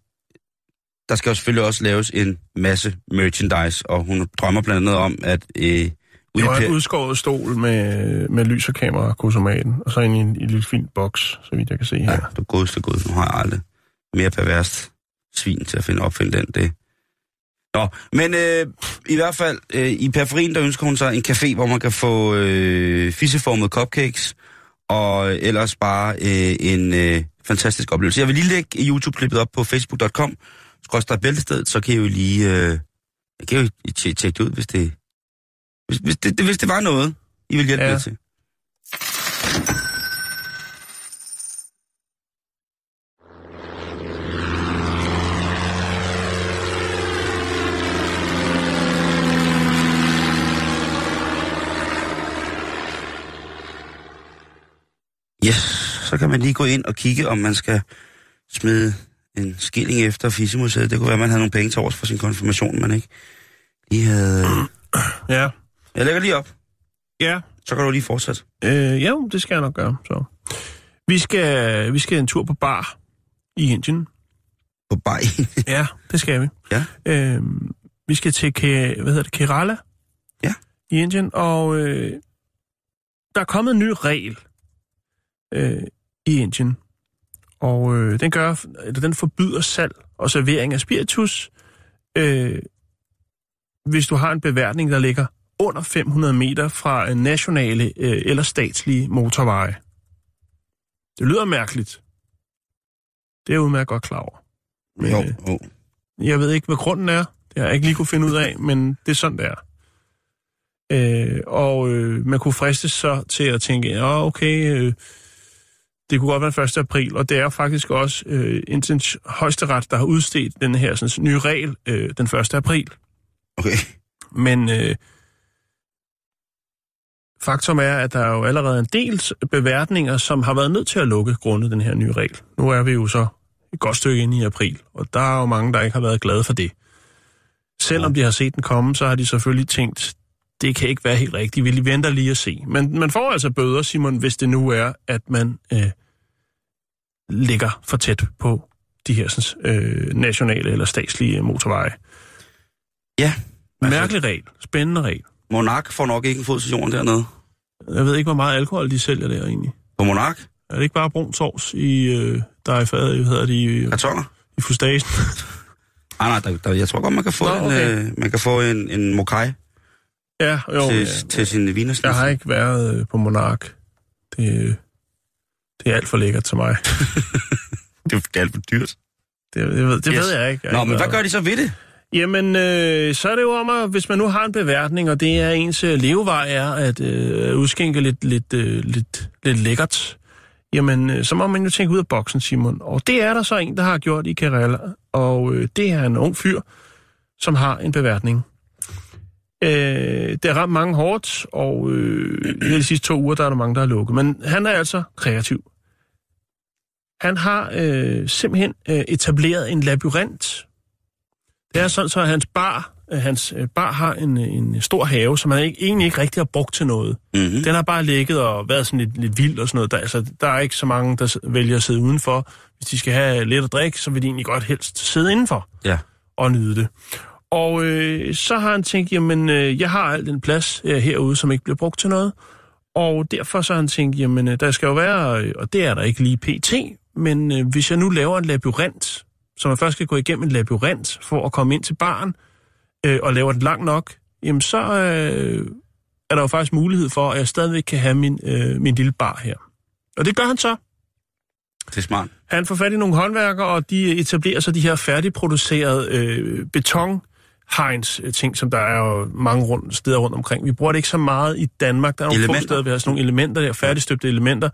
der skal jo selvfølgelig også laves en masse merchandise, og hun drømmer blandt andet om, at... Øh, Det var en udskåret stol med, med lys og kamera kusomaten, og så ind i en, i en lille fin boks, så vidt jeg kan se her. Ja, du godeste gud, nu har jeg aldrig mere perverst svin til at finde opfinde den, det. Nå, men øh, i hvert fald, øh, i periferien, der ønsker hun sig en café, hvor man kan få øh, fisseformede cupcakes, og ellers bare øh, en øh, fantastisk oplevelse. Jeg vil lige lægge YouTube-klippet op på facebook.com, skråstrej bæltestedet, så kan I jo lige, øh, jeg kan jo tje- tjekke det ud, hvis det, hvis, hvis, det, hvis det var noget, I vil hjælpe Ja. ja. til. Yes, så kan man lige gå ind og kigge, om man skal smide en skilling efter Fissemuseet. Det kunne være, at man havde nogle penge til års for sin konfirmation, man ikke lige havde... Ja, Jeg lægger lige op, ja. så kan du lige fortsætte. Øh, ja, det skal jeg nok gøre. Så. Vi, skal, vi skal en tur på bar i Indien. På baj. Ja, det skal vi. Ja. Øh, vi skal til hvad hedder det, Kerala Ja. i Indien, og øh, der er kommet en ny regel øh, i Indien. Og øh, den, gør, eller den forbyder salg og servering af spiritus, øh, hvis du har en beværtning, der ligger under 500 meter fra en nationale øh, eller statslige motorveje. Det lyder mærkeligt. Det er jeg udmærket godt klar over. Men, Jo, øh, jo. jeg ved ikke, hvad grunden er. Det har jeg ikke lige kunne finde ud af, men det er sådan, det er. Øh, og øh, man kunne fristes så til at tænke, ja, okay, øh, det kunne godt være 1. april, og det er faktisk også øh, Indiens højesteret, der har udstedt den her sådan, nye regel øh, den 1. april. Okay. Men øh, faktum er, at der er jo allerede en del beværtninger, som har været nødt til at lukke grundet den her nye regel. Nu er vi jo så et godt stykke inde i april, og der er jo mange, der ikke har været glade for det. Selvom de har set den komme, så har de selvfølgelig tænkt, det kan ikke være helt rigtigt, vi venter lige at se. Men man får altså bøder, Simon, hvis det nu er, at man øh, ligger for tæt på de her sådan, øh, nationale eller statslige motorveje. Ja. Mærkelig regel. Spændende regel. Monark får nok ikke en fod til jorden dernede. Jeg ved ikke, hvor meget alkohol de sælger der egentlig. På Monark? Er det ikke bare brun sovs i, øh, der er i fadet, hedder det, i, Kartoner? i fustagen? Ah, nej, der, der, jeg tror godt, man kan få, Nå, okay. en, øh, man kan få en, en mokai ja, jo. til, ja. til sin vinersnit. Jeg har ikke været øh, på Monark. Det, det er alt for lækkert til mig. Det er- det er alt for dyrt. Det, det, ved, det Yes. ved jeg ikke. Jeg Nå, men hvad gør de så ved det? Jamen, øh, så er det jo om, at hvis man nu har en beværtning, og det er ens øh, levevej er at øh, udskænke lidt, lidt, øh, lidt, lidt lækkert, jamen, øh, så må man jo tænke ud af boksen, Simon. Og det er der så en, der har gjort i Kerala, og øh, det er en ung fyr, som har en beværtning. Øh, det har ramt mange hårdt, og øh, de sidste to uger, der er der mange, der er lukket. Men han er altså kreativ. Han har øh, simpelthen øh, etableret en labyrint. Det er sådan, så hans bar, øh, hans øh, bar har en, en stor have, som han ikke, egentlig ikke rigtig har brugt til noget. Mm-hmm. Den har bare ligget og været sådan lidt, lidt vild og sådan noget. Der, altså, der er ikke så mange, der vælger at sidde udenfor. Hvis de skal have lidt at drikke, så vil de egentlig godt helst sidde indenfor Ja. og nyde det. Og øh, så har han tænkt, jamen, øh, jeg har al den plads øh, herude, som ikke bliver brugt til noget. Og derfor så har han tænkt, jamen, øh, der skal jo være, øh, og det er der ikke lige pt., men øh, hvis jeg nu laver en labyrint, så man først skal gå igennem en labyrint for at komme ind til baren, øh, og laver den lang nok, jamen så øh, er der jo faktisk mulighed for, at jeg stadigvæk kan have min, øh, min lille bar her. Og det gør han så. Det er smart. Han får fat i nogle håndværkere, og de etablerer så de her færdigproducerede øh, beton hegns øh, ting, som der er jo mange rundt, steder rundt omkring. Vi bruger det ikke så meget i Danmark. Der er nogle få steder, vi har sådan nogle elementer der, færdigstøbte elementer.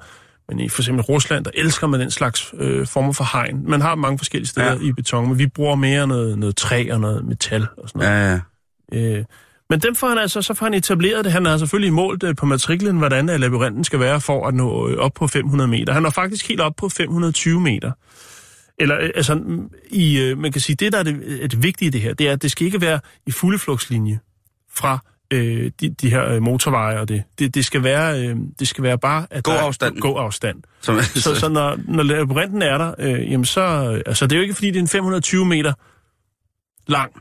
Men i for eksempel Rusland, der elsker man den slags øh, former for hegn. Man har mange forskellige steder Ja. ja. i beton, men vi bruger mere noget, noget træ og noget metal og sådan noget. Ja, ja. Øh, Men dem får han altså, så får han etableret det. Han har selvfølgelig målt øh, på matriklen, hvordan øh, labyrinten skal være for at nå øh, op på 500 meter. Han er faktisk helt op på 520 meter. Eller, øh, altså, mm, i, øh, man kan sige, det der er det, er det vigtige i det her, det er, at det skal ikke være i fulde flugtslinje fra øh, de, de her øh, motorveje og det. Det, det, skal være, øh, det skal være bare... At er- afstanden. Gå afstand. Som, Så, så når, når labyrinten er der, øh, jamen så... Altså, det er jo ikke, fordi det er en 520 meter lang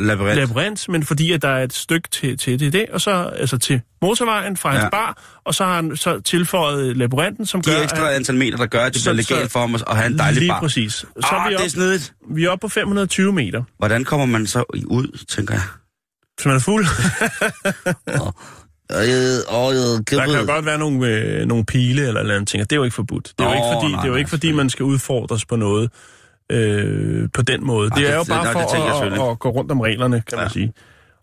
labyrint. labyrint, men fordi at der er et stykke til, til det, det, og så altså til motorvejen fra hans Ja. bar, og så har han så tilføjet labyrinten, som De gør, ekstra antal meter, der gør, at det Så- bliver legalt for ham at at have en dejlig lige bar. præcis. Så Så er ah, vi, det er op, snedigt. vi er oppe på 520 meter. Hvordan kommer man så ud, tænker jeg? Hvis man er fuld. Øh, åh, øh, Der kan jo godt være nogle, øh, nogle pile eller andet ting, og det er jo ikke forbudt. Det er jo ikke, fordi, nej, det er jo ikke fordi, man skal udfordres på noget øh, på den måde. Ej, det er det- jo det- bare nej, det for at, at, at gå rundt om reglerne, kan man Ja. sige.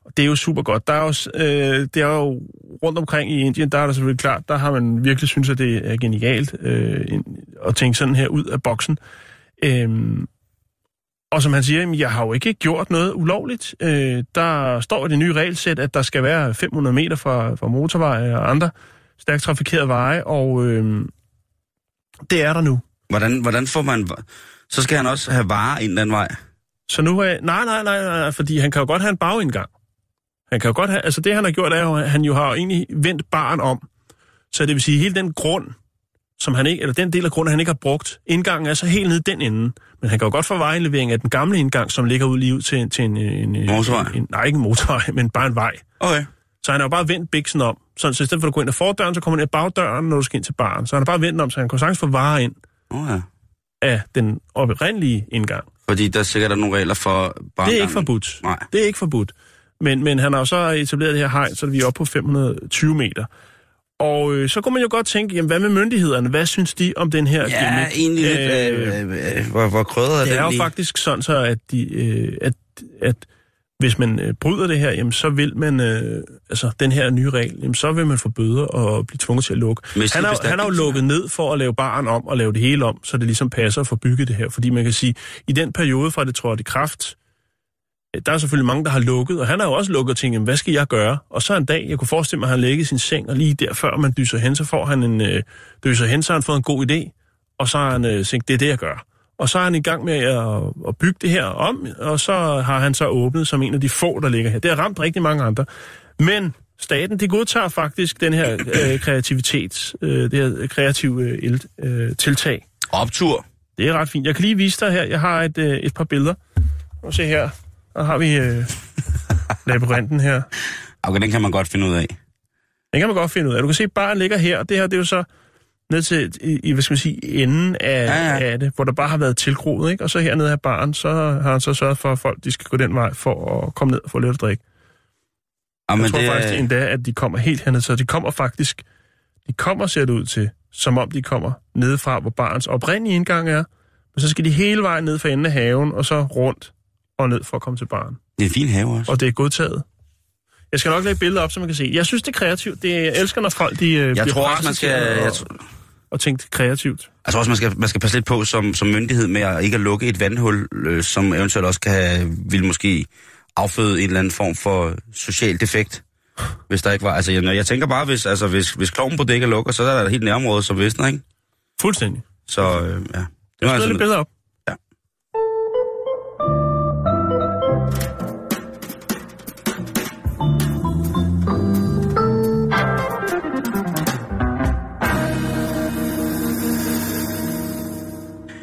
Og Det er jo super godt. Der er jo, øh, det er jo rundt omkring i Indien, der er der selvfølgelig klart, der har man virkelig synes, at det er genialt øh, at tænke sådan her ud af boksen. Øhm, og som han siger, jamen, jeg har jo ikke gjort noget ulovligt. Øh, der står i det nye regelsæt, at der skal være 500 meter fra, fra motorveje og andre stærkt trafikerede veje, og øh, det er der nu. Hvordan, hvordan får man... Så skal han også have varer en eller anden vej. Så nu er... Nej, nej, nej, nej, fordi han kan jo godt have en bagindgang. Han kan jo godt have... Altså det, han har gjort, er jo, at han jo har jo egentlig vendt baren om. Så det vil sige, hele den grund, som han ikke, eller den del af grunden, han ikke har brugt, indgangen er så helt nede i den ende. Men han kan jo godt få vejindlevering af den gamle indgang, som ligger ud lige ud til, til en, en, en... Motorvej? En, nej, ikke en motorvej, men bare en vej. Okay. Så han har jo bare vendt biksen om. Så, så i stedet for at går ind ad fordøren, så kommer han ind ad bagdøren, når du skal ind til baren. Så han har bare vendt den om, så han kan sagtens få varer ind Oh, ja. Af den oprindelige indgang. Fordi der er sikkert er nogle regler for bare Det er ikke forbudt. Nej. Det er ikke forbudt. Men, men han har jo så etableret det her hegn, så er vi oppe på 520 meter. Og øh, så kunne man jo godt tænke, jamen hvad med myndighederne? Hvad synes de om den her Ja, gimmick? egentlig lidt... Øh, øh, øh, hvor, hvor krydret er det den er jo lige? faktisk sådan så, at, de, øh, at, at hvis man øh, bryder det her, jamen, så vil man, øh, altså den her nye regel, jamen, så vil man få bøder og blive tvunget til at lukke. Miste Han har, han har jo lukket ned for at lave baren om og lave det hele om, så det ligesom passer at få bygget det her. Fordi man kan sige, i den periode fra det trådte i kraft, øh, der er selvfølgelig mange, der har lukket, og han har jo også lukket og tænkt, jamen, hvad skal jeg gøre? Og så en dag, jeg kunne forestille mig, at han ligger i sin seng, og lige der før man dyser hen, så får han en øh, dyser hen, så har han fået en god idé, og så har han øh, tænkt, det er det, jeg gør. Og så er han i gang med at, at bygge det her om, og så har han så åbnet som en af de få, der ligger her. Det har ramt rigtig mange andre. Men staten, de godtager faktisk den her øh, kreativitet, øh, det her kreative øh, el- øh, tiltag. Optur. Det er ret fint. Jeg kan lige vise dig her. Jeg har et, øh, et par billeder. Prøv at se her. Der har vi øh, labyrinten her. Okay, den kan man godt finde ud af. Den kan man godt finde ud af. Du kan se, baren ligger her. Det her, det er jo så ned til, i, hvad skal man sige, enden af, Ja, ja, af det, hvor der bare har været tilgroet, ikke? Og så hernede af baren, så har han så sørget for, at folk de skal gå den vej for at komme ned og få lidt at drikke. Jamen, Jeg tror det, faktisk endda, at de kommer helt herned, så de kommer faktisk, de kommer ser det ud til, som om de kommer nedefra, hvor barens oprindelige indgang er, men så skal de hele vejen ned for enden af haven, og så rundt og ned for at komme til baren. det er en fin have også. Og det er godtaget. Jeg skal nok lægge billeder op, så man kan se. Jeg synes, det er kreativt. Det, jeg elsker, når folk de, øh, Jeg bliver tror også, man skal, at- jeg, tror, og tænkt kreativt. tror også, man skal, man skal passe lidt på som, som myndighed med at ikke at lukke et vandhul, øh, som eventuelt også kan, vil måske afføde en eller anden form for social defekt. Hvis der ikke var, altså jeg, jeg tænker bare, hvis, altså, hvis, hvis kloven på dækket lukker, så er der et helt nærområde, som visner, ikke? Fuldstændig. Så øh, ja. Det var altså, lidt billeder op.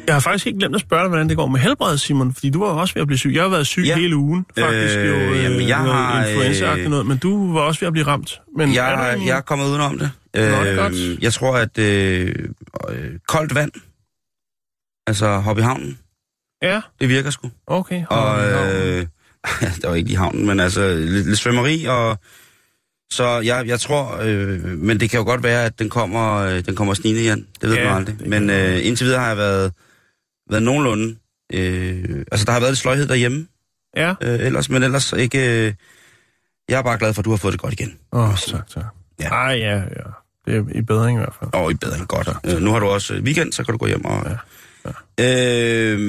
Jeg har faktisk ikke glemt at spørge dig, hvordan det går med helbred, Simon, fordi du var også ved at blive syg. Jeg har været syg Ja. hele ugen, faktisk Øh, jo. Øh, jamen, jeg noget har, influenza øh, noget, men du var også ved at blive ramt. Men er jeg, du en- jeg er kommet udenom det. det er godt. jeg tror, at øh, øh, koldt vand, altså hoppe i havnen, Ja, det virker sgu. okay. Og Nå. øh, der var ikke i havnen, men altså lidt, lidt svømmeri, og så jeg, jeg tror, øh, men det kan jo godt være, at den kommer, øh, den kommer snigende igen. Det ved Ja, man aldrig. det Men øh, indtil videre har jeg været, været nogenlunde. Øh, altså, der har været lidt sløjhed derhjemme, Ja. øh, ellers, men ellers ikke... Øh, jeg er bare glad for, at du har fået det godt igen. Åh, oh, tak, tak. Ja. Ja. Ej, ja, ja. Det er i bedring i hvert fald. Og i bedring godt. Øh, nu har du også øh, weekend, så kan du gå hjem og... Ja, Øh,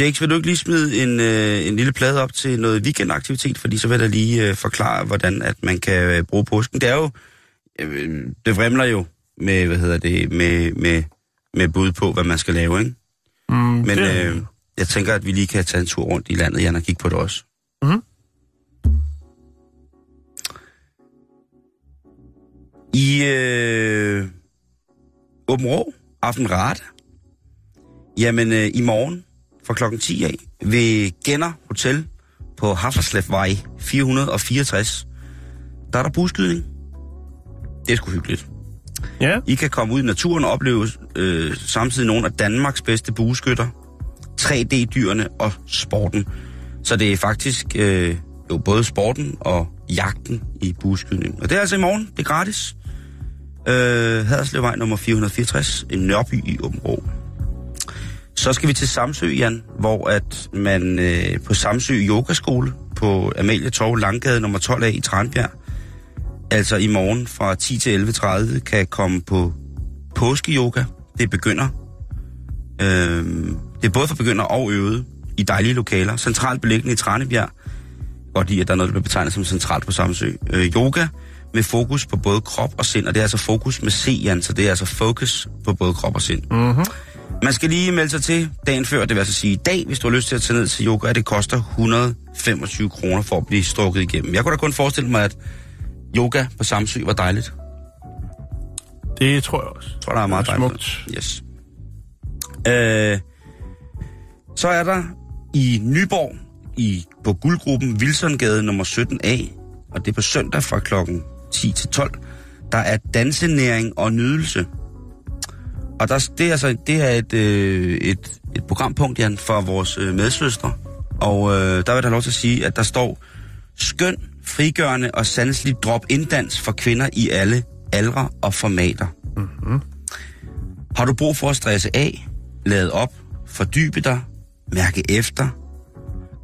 Jakes, vil du ikke lige smide en, øh, en lille plade op til noget weekendaktivitet, fordi så vil jeg lige øh, forklare, hvordan at man kan øh, bruge påsken. Det er jo, øh, det vrimler jo med, hvad hedder det, med, med, med bud på, hvad man skal lave, ikke? Mm, Men det, øh, jeg tænker, at vi lige kan tage en tur rundt i landet, Jan, og kigge på det også. Mhm. I øh, Åben Rå, Aften Rate, jamen øh, i morgen fra klokken 10 af ved Genner Hotel på Hafferslevvej 464, der er der buskydning. Det er sgu hyggeligt ja, I kan komme ud i naturen og opleve øh, samtidig nogle af Danmarks bedste bueskytter, 3D-dyrene og sporten. Så det er faktisk øh, jo både sporten og jagten i bueskydning. Og det er altså i morgen. Det er gratis. Øh, Haderslevvej nummer 464, en Nørby i Åbenrå. Så skal vi til Samsø, Jan, hvor at man øh, på Samsø Yogaskole på Amalie Torv Langgade nummer 12 a i Tranbjerg, altså i morgen fra 10 til 11.30, kan komme på påskeyoga. Det begynder. Øh, det er både for begynder og øvede i dejlige lokaler. Centralt beliggende i Tranebjerg. Godt lide, at der er noget, der bliver betegnet som centralt på Samsø. Øh, yoga med fokus på både krop og sind, og det er altså fokus med C, Jan, så det er altså fokus på både krop og sind. mm-hmm. Man skal lige melde sig til dagen før, det vil altså sige i dag, hvis du har lyst til at tage ned til yoga, det koster 125 kroner for at blive strukket igennem. Jeg kunne da kun forestille mig, at yoga på Samsø var dejligt. det tror jeg også. Jeg tror, der er meget Det er dejligt. smukt. Yes. Øh, så er der i Nyborg, i, på guldgruppen Wilsongade nummer 17A, og det er på søndag fra klokken 10 til 12, der er dansenæring og nydelse. Og der, det er, altså, det er et, øh, et, et programpunkt, Jan, for vores øh, medsøstre. Og øh, der vil jeg lov til at sige, at der står skøn, frigørende og sanselig drop-in-dans for kvinder i alle aldre og formater. Har du brug for at stresse af, lade op, fordybe dig, mærke efter,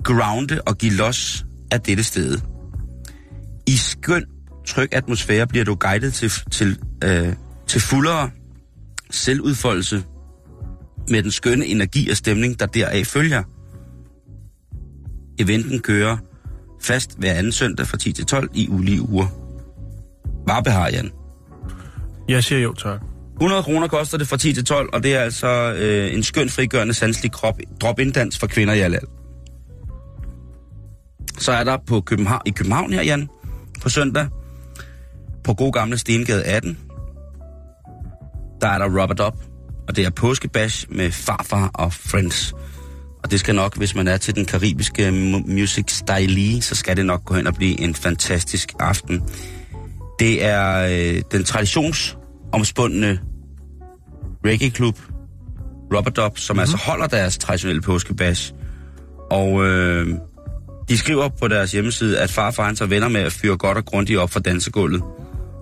grounde og give los af dette sted. I skøn, tryg atmosfære bliver du guidet til, til, øh, til fuldere selvudfoldelse med den skønne energi og stemning, der deraf følger. Eventen kører fast hver anden søndag fra 10 til 12 i ulige uger. Varebehar, Jan. Jeg siger jo tak. 100 kroner koster det fra 10 til 12, og det er altså øh, en skøn frigørende sanselig krop, drop-in-dans for kvinder i alder. Så er der på København, i København her, Jan, på søndag, på god gamle Stengade 18, der er der Robert Up, og det er påskebash med farfar og friends. Og det skal nok, hvis man er til den karibiske mu- music style, så skal det nok gå hen og blive en fantastisk aften. Det er øh, den traditionsomspundne reggae-klub, Rubber som mm-hmm. altså holder deres traditionelle påskebash. Og øh, de skriver på deres hjemmeside, at farfar han så venner med at fyre godt og grundigt op for dansegulvet.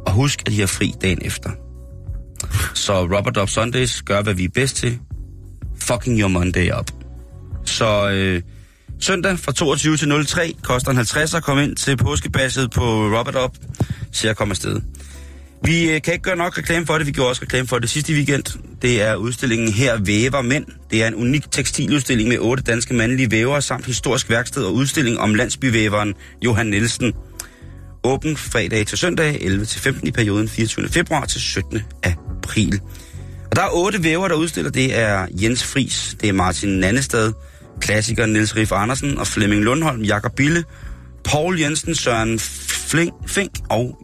Og husk, at de har fri dagen efter. Så Rubber Sundays gør, hvad vi er bedst til. Fucking your Monday up. Så øh, søndag fra 22 til 03 koster en 50 at komme ind til påskebasset på Robert Up. Så jeg kommer afsted. Vi øh, kan ikke gøre nok reklame for det. Vi gjorde også reklame for det sidste weekend. Det er udstillingen Her Væver Mænd. Det er en unik tekstiludstilling med otte danske mandlige vævere samt historisk værksted og udstilling om landsbyvæveren Johan Nielsen. Åben fredag til søndag 11 til 15 i perioden 24. februar til 17. april. Og der er otte væver, der udstiller. Det er Jens Fris, det er Martin Nannestad, klassiker Niels Riff Andersen og Flemming Lundholm, Jakob Bille, Paul Jensen, Søren Flink, Fink og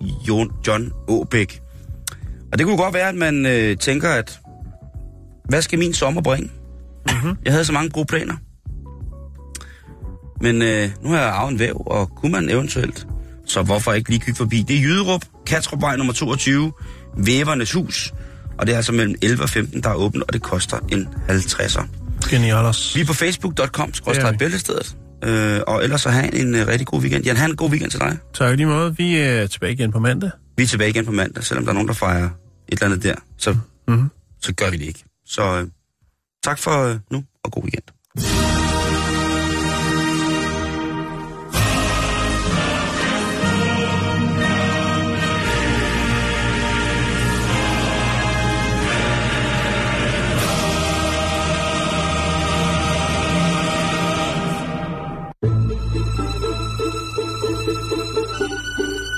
John Åbæk. Og det kunne godt være, at man øh, tænker, at hvad skal min sommer bringe? Mm-hmm. Jeg havde så mange gode planer. Men øh, nu har jeg arvet en væv, og kunne man eventuelt, så hvorfor ikke lige kigge forbi? Det er Jyderup, Katropvej nummer 22, Vævernes Hus. Og det er altså mellem 11 og 15, der er åbent, og det koster en 50'er. Genialos. Vi er på facebook.com, er vi. bæltestedet. Øh, og ellers så have en uh, rigtig god weekend. Jan, have en god weekend til dig. Tak lige måde. Vi er tilbage igen på mandag. Vi er tilbage igen på mandag, selvom der er nogen, der fejrer et eller andet der. Så, Mhm. så gør vi det ikke. Så øh, tak for øh, nu, og god weekend.